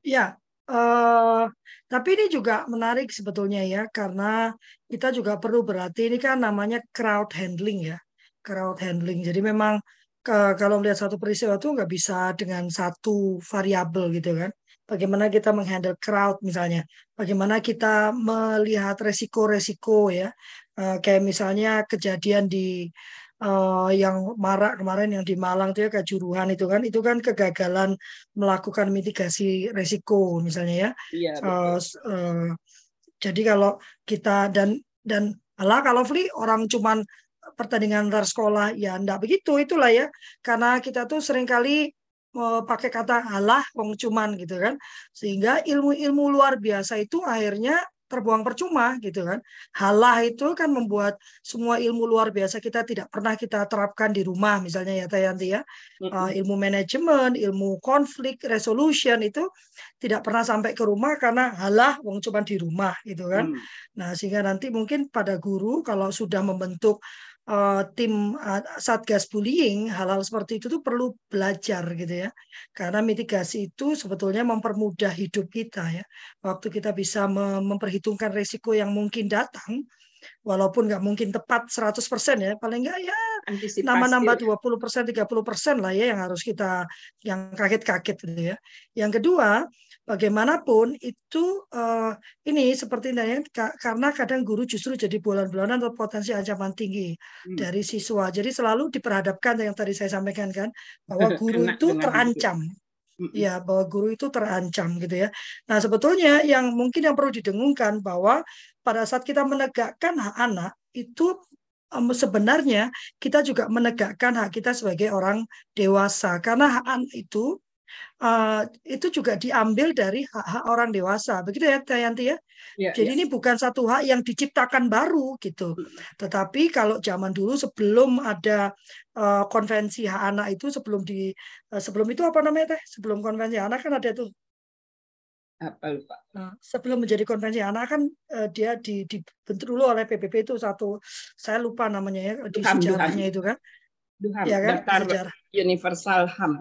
ya uh, tapi ini juga menarik sebetulnya ya, karena kita juga perlu berarti ini kan namanya crowd handling ya, crowd handling. Jadi memang ke, kalau melihat satu peristiwa itu nggak bisa dengan satu variabel gitu kan. Bagaimana kita menghandle crowd misalnya, bagaimana kita melihat resiko-resiko ya, uh, kayak misalnya kejadian di uh, yang marak kemarin yang di Malang itu ya kejuruhan itu kan itu kan kegagalan melakukan mitigasi resiko misalnya ya. Iya, uh, uh, jadi kalau kita dan dan Allah kalau Fli orang cuman pertandingan antar sekolah ya enggak begitu itulah ya. Karena kita tuh sering kali pakai kata Allah wong cuman gitu kan. Sehingga ilmu-ilmu luar biasa itu akhirnya terbuang percuma gitu kan. Halah itu kan membuat semua ilmu luar biasa kita tidak pernah kita terapkan di rumah misalnya ya Tayanti ya. Uh, ilmu manajemen, ilmu konflik resolution itu tidak pernah sampai ke rumah karena halah wong cuma di rumah gitu kan. Hmm. Nah, sehingga nanti mungkin pada guru kalau sudah membentuk uh, tim uh, satgas bullying hal-hal seperti itu tuh perlu belajar gitu ya. Karena mitigasi itu sebetulnya mempermudah hidup kita ya. Waktu kita bisa memperhitungkan risiko yang mungkin datang walaupun nggak mungkin tepat 100% ya paling nggak ya nambah-nambah 20 persen 30 persen lah ya yang harus kita yang kaget-kaget gitu ya. Yang kedua bagaimanapun itu uh, ini seperti ini karena kadang guru justru jadi bulan-bulanan atau potensi ancaman tinggi hmm. dari siswa. Jadi selalu diperhadapkan yang tadi saya sampaikan kan bahwa guru itu terancam. Hmm. Ya, bahwa guru itu terancam gitu ya. Nah, sebetulnya yang mungkin yang perlu didengungkan bahwa pada saat kita menegakkan hak anak itu sebenarnya kita juga menegakkan hak kita sebagai orang dewasa karena hak anak itu uh, itu juga diambil dari hak-hak orang dewasa. Begitu ya, Tayanti ya? ya Jadi ya. ini bukan satu hak yang diciptakan baru gitu. Hmm. Tetapi kalau zaman dulu sebelum ada uh, konvensi hak anak itu sebelum di uh, sebelum itu apa namanya teh? Sebelum konvensi anak kan ada tuh apa lupa. Sebelum menjadi konvensi anak kan uh, dia di, dibentuk dulu oleh PBB itu satu saya lupa namanya ya di Duham, sejarahnya Duham. itu kan. Duham, ya kan? Sejarah. Universal HAM.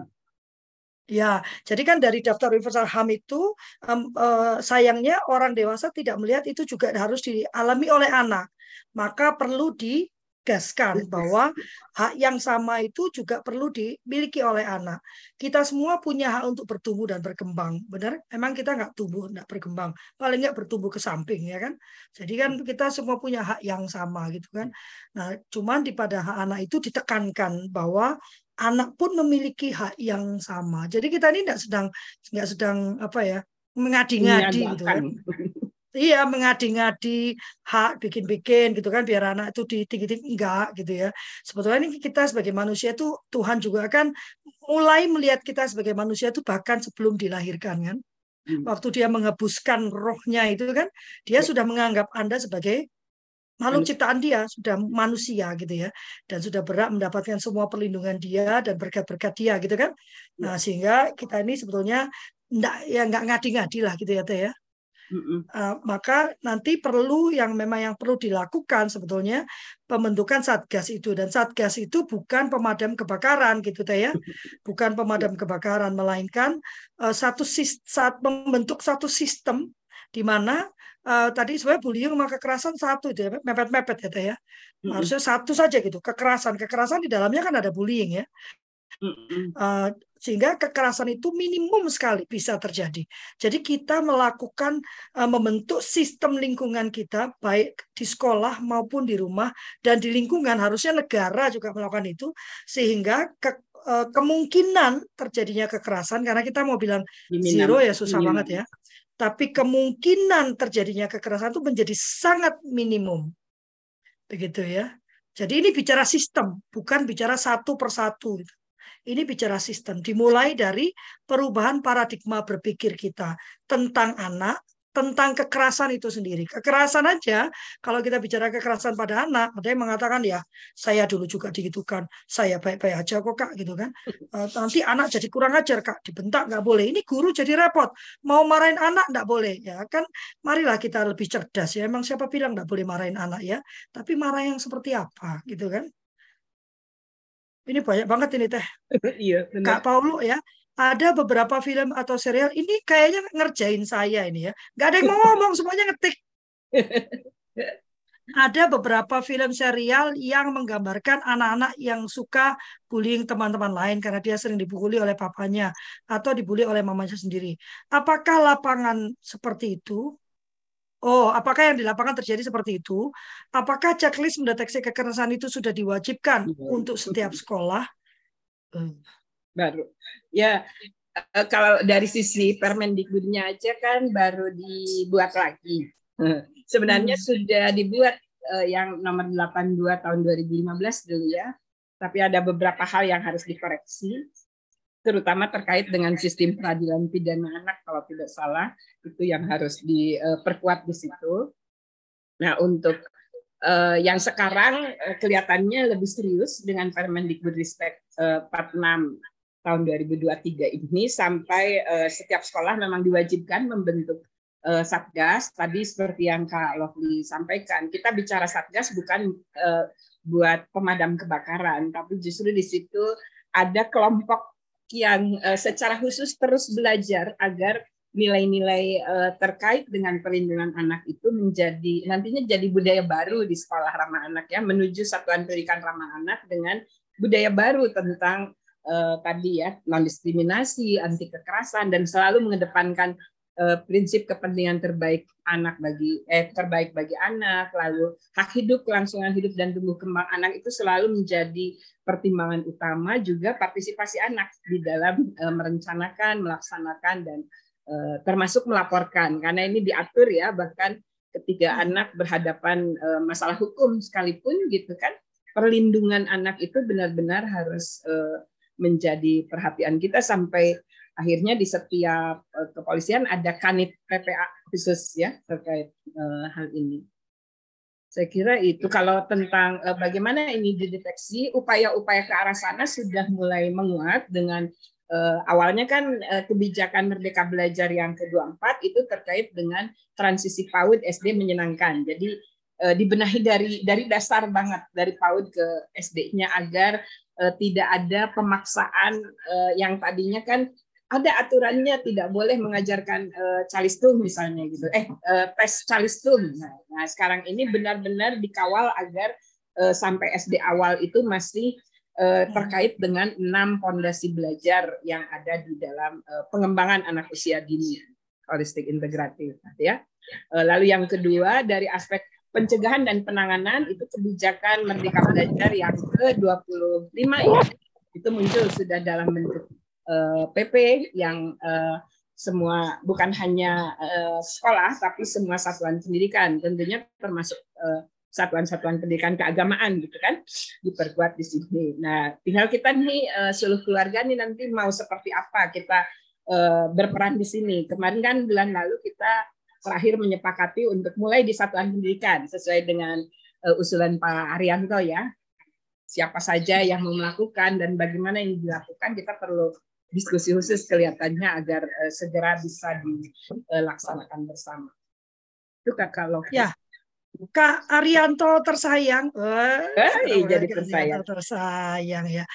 Ya, jadi kan dari daftar universal HAM itu um, uh, sayangnya orang dewasa tidak melihat itu juga harus dialami oleh anak. Maka perlu digaskan bahwa hak yang sama itu juga perlu dimiliki oleh anak. Kita semua punya hak untuk bertumbuh dan berkembang. Benar? Emang kita nggak tumbuh, nggak berkembang. Paling nggak bertumbuh ke samping, ya kan? Jadi kan kita semua punya hak yang sama gitu kan. Nah, cuman di pada hak anak itu ditekankan bahwa anak pun memiliki hak yang sama. Jadi kita ini tidak sedang nggak sedang apa ya mengadi-ngadi gitu kan. Iya, mengadi-ngadi hak bikin-bikin gitu kan biar anak itu ditinggi-tinggi enggak gitu ya. Sebetulnya ini kita sebagai manusia itu Tuhan juga kan mulai melihat kita sebagai manusia itu bahkan sebelum dilahirkan kan. Hmm. Waktu dia menghembuskan rohnya itu kan dia ya. sudah menganggap Anda sebagai makhluk ciptaan dia sudah manusia gitu ya dan sudah berat mendapatkan semua perlindungan dia dan berkat-berkat dia gitu kan. Ya. nah sehingga kita ini sebetulnya enggak ya nggak ngadi-ngadi lah gitu ya teh ya. Uh, maka nanti perlu yang memang yang perlu dilakukan sebetulnya pembentukan satgas itu. Dan satgas itu bukan pemadam kebakaran gitu teh ya. Bukan pemadam kebakaran melainkan uh, satu saat membentuk satu sistem di mana uh, tadi sebenarnya bullying sama kekerasan satu itu ya, mepet-mepet ya, ya. Mm-hmm. Harusnya satu saja gitu. Kekerasan, kekerasan di dalamnya kan ada bullying ya. Uh, sehingga kekerasan itu minimum sekali bisa terjadi. Jadi kita melakukan uh, membentuk sistem lingkungan kita baik di sekolah maupun di rumah dan di lingkungan harusnya negara juga melakukan itu sehingga ke, uh, kemungkinan terjadinya kekerasan karena kita mau bilang zero ya susah banget ya tapi kemungkinan terjadinya kekerasan itu menjadi sangat minimum. Begitu ya. Jadi ini bicara sistem, bukan bicara satu persatu. Ini bicara sistem. Dimulai dari perubahan paradigma berpikir kita tentang anak, tentang kekerasan itu sendiri. Kekerasan aja, kalau kita bicara kekerasan pada anak, ada yang mengatakan ya, saya dulu juga digitukan, saya baik-baik aja kok kak, gitu kan. Eh, nanti anak jadi kurang ajar kak, dibentak nggak boleh. Ini guru jadi repot, mau marahin anak nggak boleh, ya kan. Marilah kita lebih cerdas ya. Emang siapa bilang nggak boleh marahin anak ya? Tapi marah yang seperti apa, gitu kan? Ini banyak banget ini teh. Iya, Kak Paulo ya, ada beberapa film atau serial ini kayaknya ngerjain saya ini ya. Gak ada yang mau ngomong, semuanya ngetik. Ada beberapa film serial yang menggambarkan anak-anak yang suka bullying teman-teman lain karena dia sering dibully oleh papanya atau dibully oleh mamanya sendiri. Apakah lapangan seperti itu? Oh, apakah yang di lapangan terjadi seperti itu? Apakah checklist mendeteksi kekerasan itu sudah diwajibkan iya. untuk setiap sekolah? Baru. Ya eh, kalau dari sisi Permendikbudnya aja kan baru dibuat lagi. Sebenarnya hmm. sudah dibuat eh, yang nomor 82 tahun 2015 dulu ya. Tapi ada beberapa hal yang harus dikoreksi terutama terkait dengan sistem peradilan pidana anak kalau tidak salah itu yang harus diperkuat di situ. Nah untuk uh, yang sekarang uh, kelihatannya lebih serius dengan Permendikbud Respect uh, 46 tahun 2023 ini sampai uh, setiap sekolah memang diwajibkan membentuk uh, satgas. Tadi seperti yang Kak Lovely sampaikan, kita bicara satgas bukan uh, buat pemadam kebakaran, tapi justru di situ ada kelompok yang uh, secara khusus terus belajar agar nilai-nilai uh, terkait dengan perlindungan anak itu menjadi nantinya jadi budaya baru di sekolah ramah anak ya menuju satuan pendidikan ramah anak dengan budaya baru tentang uh, tadi ya non diskriminasi, anti kekerasan dan selalu mengedepankan uh, prinsip kepentingan terbaik anak bagi eh terbaik bagi anak lalu hak hidup kelangsungan hidup dan tumbuh kembang anak itu selalu menjadi pertimbangan utama juga partisipasi anak di dalam uh, merencanakan melaksanakan dan uh, termasuk melaporkan karena ini diatur ya bahkan ketika hmm. anak berhadapan uh, masalah hukum sekalipun gitu kan perlindungan anak itu benar-benar harus uh, menjadi perhatian kita sampai akhirnya di setiap uh, kepolisian ada kanit PPA khusus ya terkait uh, hal ini. Saya kira itu kalau tentang uh, bagaimana ini dideteksi, upaya-upaya ke arah sana sudah mulai menguat dengan uh, awalnya kan uh, kebijakan Merdeka Belajar yang ke-24 itu terkait dengan transisi PAUD SD menyenangkan. Jadi uh, dibenahi dari dari dasar banget dari PAUD ke SD-nya agar tidak ada pemaksaan uh, yang tadinya kan ada aturannya tidak boleh mengajarkan uh, calistung misalnya gitu. Eh uh, tes calistung nah, nah sekarang ini benar-benar dikawal agar uh, sampai SD awal itu masih uh, terkait dengan enam pondasi belajar yang ada di dalam uh, pengembangan anak usia dini holistik integratif ya. Uh, lalu yang kedua dari aspek pencegahan dan penanganan itu kebijakan Merdeka Belajar yang ke-25 ya itu muncul sudah dalam bentuk PP eh, yang uh, semua bukan hanya uh, sekolah tapi semua satuan pendidikan tentunya termasuk satuan-satuan pendidikan keagamaan gitu kan diperkuat di sini. Nah, tinggal kita nih uh, seluruh keluarga nih nanti mau seperti apa kita uh, berperan di sini. Kemarin kan bulan lalu kita terakhir menyepakati untuk mulai di satuan pendidikan sesuai dengan uh, usulan Pak Arianto ya. Siapa saja yang mau melakukan dan bagaimana yang dilakukan kita perlu diskusi khusus kelihatannya agar uh, segera bisa dilaksanakan bersama. Itu Kakak Lofi. Ya, Kak Arianto tersayang. Eh, jadi tersayang. Tersayang ya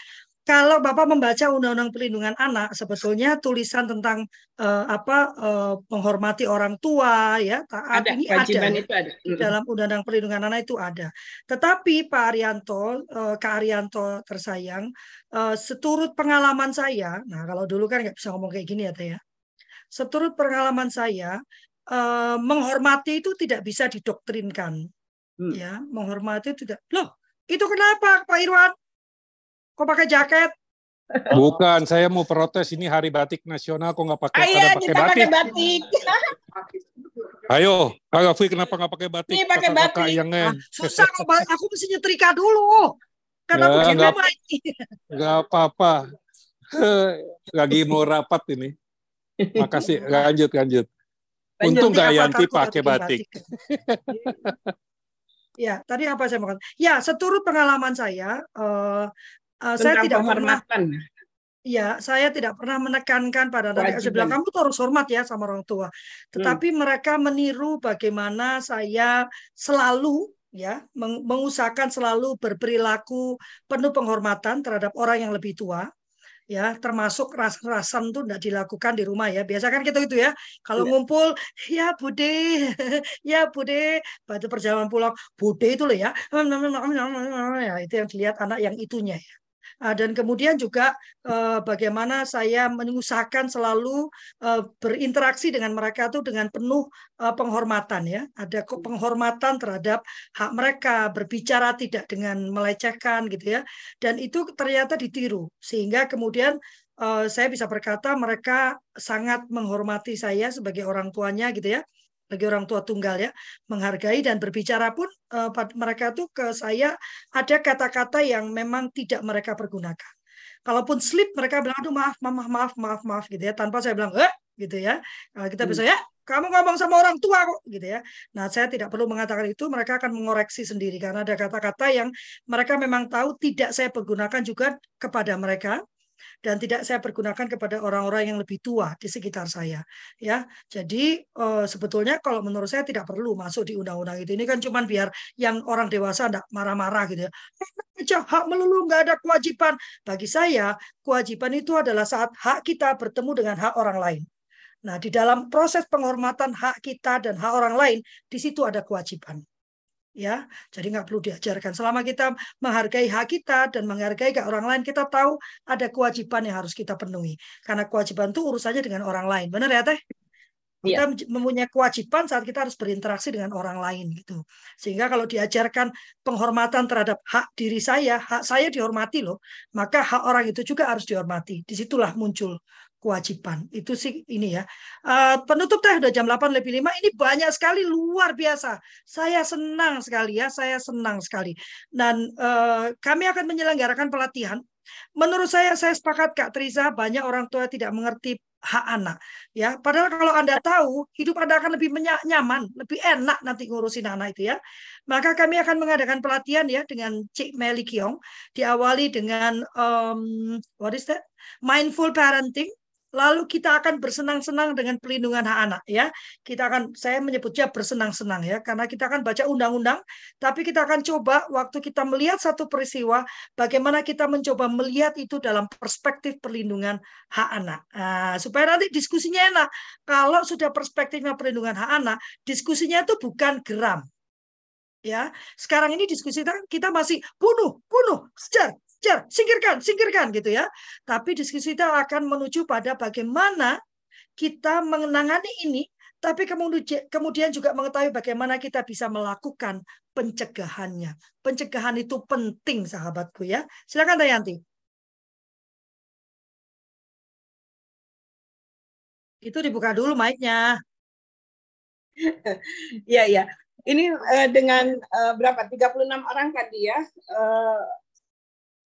kalau Bapak membaca Undang-Undang Perlindungan Anak, sebetulnya tulisan tentang uh, apa uh, menghormati orang tua, ya taat ada, ini ada, itu ada dalam Undang-Undang Perlindungan Anak itu ada. Tetapi Pak Arianto, uh, Kak Arianto tersayang, uh, seturut pengalaman saya, nah kalau dulu kan nggak bisa ngomong kayak gini ya Teh ya. Seturut pengalaman saya, uh, menghormati itu tidak bisa didoktrinkan, hmm. ya menghormati itu tidak. Loh, itu kenapa Pak Irwan? Kok pakai jaket? Bukan, saya mau protes ini hari batik nasional kok nggak pakai Ayo, pada pakai batik. batik. Ayo, Kak Gafi kenapa nggak pakai batik? Ini pakai batik. Yang ah, susah aku mesti nyetrika dulu. Karena ya, begini nggak, nggak apa-apa. Lagi mau rapat ini. Makasih, lanjut lanjut. Untung nggak Yanti pakai batik. batik. ya, tadi apa saya mau Ya, seturut pengalaman saya, uh, uh, saya tidak pernah Ya, saya tidak pernah menekankan pada anak saya bilang kamu tuh harus hormat ya sama orang tua. Hmm. Tetapi hmm. mereka meniru bagaimana saya selalu ya mengusahakan selalu berperilaku penuh penghormatan terhadap orang yang lebih tua ya termasuk ras-rasan tuh tidak dilakukan di rumah ya biasa kan kita gitu ya kalau ya. ngumpul ya bude ya bude pada perjalanan pulang bude itu loh ya ya itu yang dilihat anak yang itunya ya dan kemudian juga eh, bagaimana saya mengusahakan selalu eh, berinteraksi dengan mereka itu dengan penuh eh, penghormatan ya. Ada penghormatan terhadap hak mereka berbicara tidak dengan melecehkan gitu ya. Dan itu ternyata ditiru. Sehingga kemudian saya bisa berkata mereka sangat menghormati saya sebagai orang tuanya gitu ya bagi orang tua tunggal ya menghargai dan berbicara pun uh, mereka tuh ke saya ada kata-kata yang memang tidak mereka pergunakan. Kalaupun slip mereka bilang aduh maaf maaf maaf maaf maaf gitu ya tanpa saya bilang eh gitu ya. Nah, kita bisa hmm. ya kamu ngomong sama orang tua kok gitu ya. Nah, saya tidak perlu mengatakan itu, mereka akan mengoreksi sendiri karena ada kata-kata yang mereka memang tahu tidak saya pergunakan juga kepada mereka dan tidak saya pergunakan kepada orang-orang yang lebih tua di sekitar saya ya. Jadi uh, sebetulnya kalau menurut saya tidak perlu masuk di undang-undang itu. Ini kan cuma biar yang orang dewasa tidak marah-marah gitu ya. Aja hak melulu nggak ada kewajiban. Bagi saya kewajiban itu adalah saat hak kita bertemu dengan hak orang lain. Nah, di dalam proses penghormatan hak kita dan hak orang lain, di situ ada kewajiban ya jadi nggak perlu diajarkan. Selama kita menghargai hak kita dan menghargai ke orang lain kita tahu ada kewajiban yang harus kita penuhi. Karena kewajiban itu urusannya dengan orang lain. Benar ya teh? Kita ya. mempunyai kewajiban saat kita harus berinteraksi dengan orang lain gitu. Sehingga kalau diajarkan penghormatan terhadap hak diri saya hak saya dihormati loh maka hak orang itu juga harus dihormati. Di situlah muncul kewajiban. Itu sih ini ya. Uh, penutup teh udah jam 8 lebih 5. Ini banyak sekali luar biasa. Saya senang sekali ya, saya senang sekali. Dan uh, kami akan menyelenggarakan pelatihan. Menurut saya saya sepakat Kak Triza banyak orang tua tidak mengerti hak anak ya padahal kalau anda tahu hidup anda akan lebih nyaman lebih enak nanti ngurusin anak itu ya maka kami akan mengadakan pelatihan ya dengan Cik Meli Kiong diawali dengan um, what is that mindful parenting lalu kita akan bersenang-senang dengan pelindungan hak anak ya. Kita akan saya menyebutnya bersenang-senang ya karena kita akan baca undang-undang tapi kita akan coba waktu kita melihat satu peristiwa bagaimana kita mencoba melihat itu dalam perspektif perlindungan hak anak. Nah, supaya nanti diskusinya enak. Kalau sudah perspektifnya perlindungan hak anak, diskusinya itu bukan geram. Ya, sekarang ini diskusi kita, kita masih bunuh, bunuh, sejar, kejar, singkirkan, singkirkan gitu ya. Tapi diskusi kita akan menuju pada bagaimana kita mengenangani ini, tapi kemudian juga mengetahui bagaimana kita bisa melakukan pencegahannya. Pencegahan itu penting, sahabatku ya. Silakan Dayanti. Itu dibuka dulu mic-nya. Iya, iya. Ini uh, dengan uh, berapa? 36 orang tadi ya. Uh,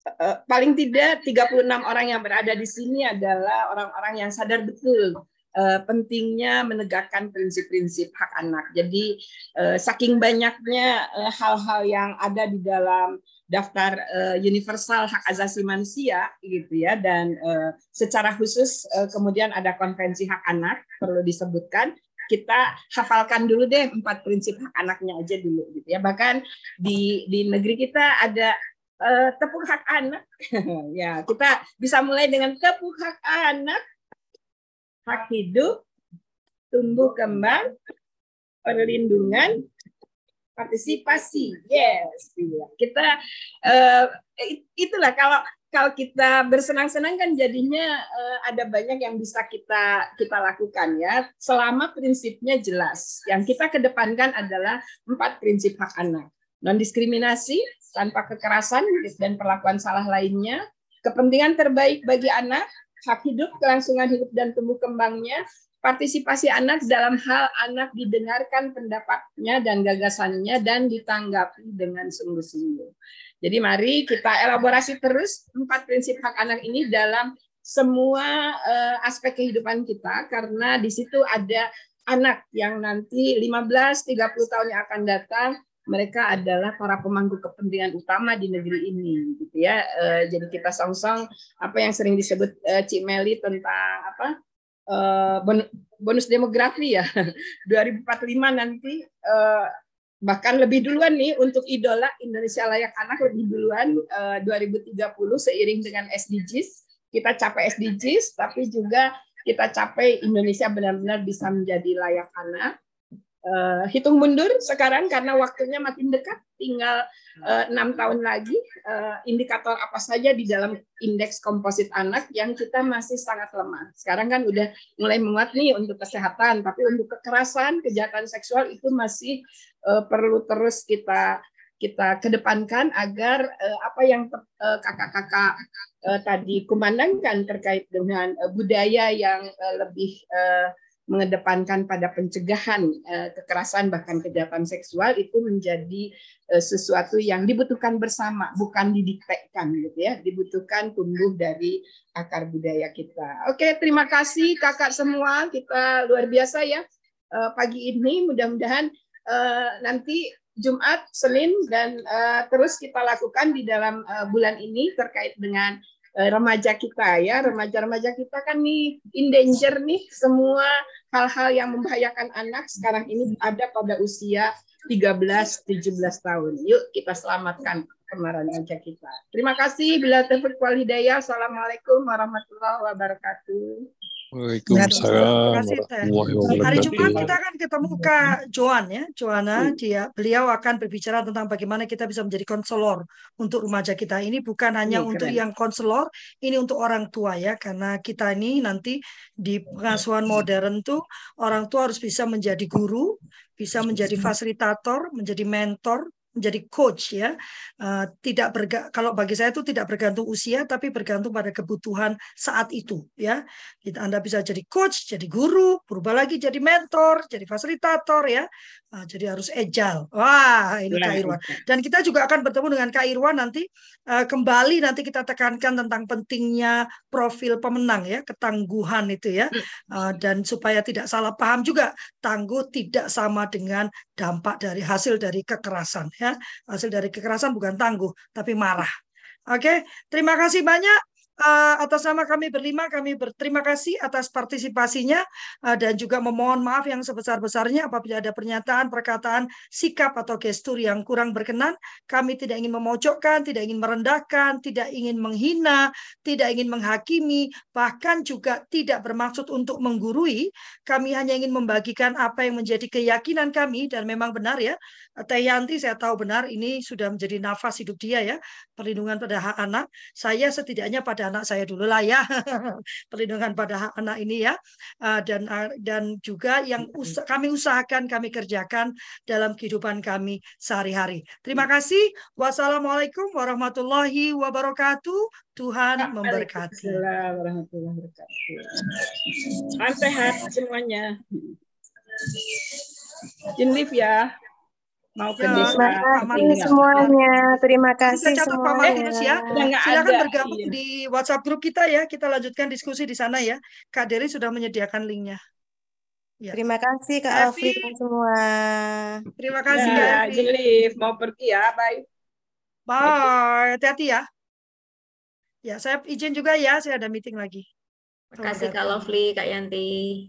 Eh, paling tidak 36 orang yang berada di sini adalah orang-orang yang sadar betul uh, pentingnya menegakkan prinsip-prinsip hak anak. Jadi uh, saking banyaknya hal-hal uh, yang ada di dalam daftar uh, universal hak asasi manusia gitu ya dan uh, secara khusus uh, kemudian ada konvensi hak anak perlu disebutkan kita hafalkan dulu deh empat prinsip hak anaknya aja dulu gitu ya bahkan di di negeri kita ada uh, tepuk hak anak. ya, kita bisa mulai dengan tepuk hak anak, hak hidup, tumbuh kembang, perlindungan, partisipasi. Yes, iya. kita uh, itulah kalau kalau kita bersenang-senang kan jadinya uh, ada banyak yang bisa kita kita lakukan ya selama prinsipnya jelas. Yang kita kedepankan adalah empat prinsip hak anak non diskriminasi tanpa kekerasan dan perlakuan salah lainnya, kepentingan terbaik bagi anak, hak hidup, kelangsungan hidup dan tumbuh kembangnya, partisipasi anak dalam hal anak didengarkan pendapatnya dan gagasannya dan ditanggapi dengan sungguh-sungguh. Jadi mari kita elaborasi terus empat prinsip hak anak ini dalam semua uh, aspek kehidupan kita karena di situ ada anak yang nanti 15 30 tahun yang akan datang mereka adalah para pemangku kepentingan utama di negeri ini gitu ya. Uh, jadi kita song-song apa yang sering disebut uh, Cik Meli tentang apa uh, bonus demografi ya. 2045 nanti uh, bahkan lebih duluan nih untuk idola Indonesia layak anak lebih duluan uh, 2030 seiring dengan SDGs kita capai SDGs tapi juga kita capai Indonesia benar-benar bisa menjadi layak anak uh, hitung mundur sekarang karena waktunya makin dekat, tinggal eh, enam uh, tahun lagi. Uh, indikator apa saja di dalam indeks komposit anak yang kita masih sangat lemah. Sekarang kan udah mulai menguat nih untuk kesehatan, tapi untuk kekerasan, kejahatan seksual itu masih uh, perlu terus kita kita kedepankan agar uh, apa yang kakak-kakak uh, tadi kumandangkan terkait dengan uh, budaya yang uh, lebih uh, mengedepankan pada pencegahan uh, kekerasan bahkan kejahatan seksual itu menjadi uh, sesuatu yang dibutuhkan bersama bukan didiktekan gitu ya. Dibutuhkan tumbuh dari akar budaya kita. Oke terima kasih kakak semua. Kita luar biasa ya uh, pagi ini. Mudah-mudahan nanti Jumat Senin dan terus kita lakukan di dalam bulan ini terkait dengan eh, remaja kita ya, remaja-remaja kita kan nih in danger nih semua hal-hal yang membahayakan anak sekarang ini ada pada usia 13 17 tahun. Yuk kita selamatkan kemarin aja kita. Terima kasih bila taufiq wal hidayah. Assalamualaikum warahmatullahi wabarakatuh. Waalaikumsalam Hari Jumat kita akan ketemu Kak Joan ya, Joana dia beliau akan berbicara tentang bagaimana kita bisa menjadi konselor untuk remaja kita. Ini bukan hanya Ini untuk keren. yang konselor, ini untuk orang tua ya, karena kita ini nanti di pengasuhan modern tuh orang tua harus bisa menjadi guru, bisa menjadi fasilitator, menjadi mentor, menjadi coach ya. Eh, tidak berga kalau bagi saya itu tidak bergantung usia tapi bergantung pada kebutuhan saat itu ya. Kita Anda bisa jadi coach, jadi guru, berubah lagi jadi mentor, jadi fasilitator ya. Ah, jadi harus agile. Wah, ini Kak Irwan. Dan kita juga akan bertemu dengan Kak Irwan nanti eh, kembali nanti kita tekankan tentang pentingnya profil pemenang ya, ketangguhan itu ya. Eh, dan supaya tidak salah paham juga, tangguh tidak sama dengan dampak dari hasil dari kekerasan ya. Hasil dari kekerasan bukan tangguh tapi marah. Oke, terima kasih banyak. Eh, atas nama kami berlima, kami berterima kasih atas partisipasinya eh, dan juga memohon maaf yang sebesar-besarnya apabila ada pernyataan, perkataan, sikap atau gestur yang kurang berkenan. Kami tidak ingin memojokkan, tidak ingin merendahkan, tidak ingin menghina, tidak ingin menghakimi, bahkan juga tidak bermaksud untuk menggurui. Kami hanya ingin membagikan apa yang menjadi keyakinan kami dan memang benar ya. Teh Yanti saya tahu benar ini sudah menjadi nafas hidup dia ya, perlindungan pada hak anak. Saya setidaknya pada anak saya dulu lah ya, perlindungan pada hak anak ini ya. Uh, dan uh, dan juga yang us kami usahakan kami kerjakan dalam kehidupan kami sehari-hari. Terima kasih. Wassalamualaikum warahmatullahi wabarakatuh. Tuhan memberkati. Waalaikumsalam warahmatullahi wabarakatuh. Salam sehat semuanya. Live ya. Mau ke Ya, desa. Terima Terima kasih tinggal. semuanya. Terima Bisa kasih catat Pak semuanya. Martinus ya. Udah nggak Silakan ada. bergabung Iya. di WhatsApp grup kita ya. Kita lanjutkan diskusi di sana ya. Kak Dery sudah menyediakan linknya. Ya. Terima kasih Kak. Alfri dan semua. Terima kasih Kak Ya, izin live. Mau pergi ya. Bye. Bye. Hati-hati ya. Ya, saya izin juga ya. Saya ada meeting lagi. Terima kasih Kak Lovely, Kak Yanti.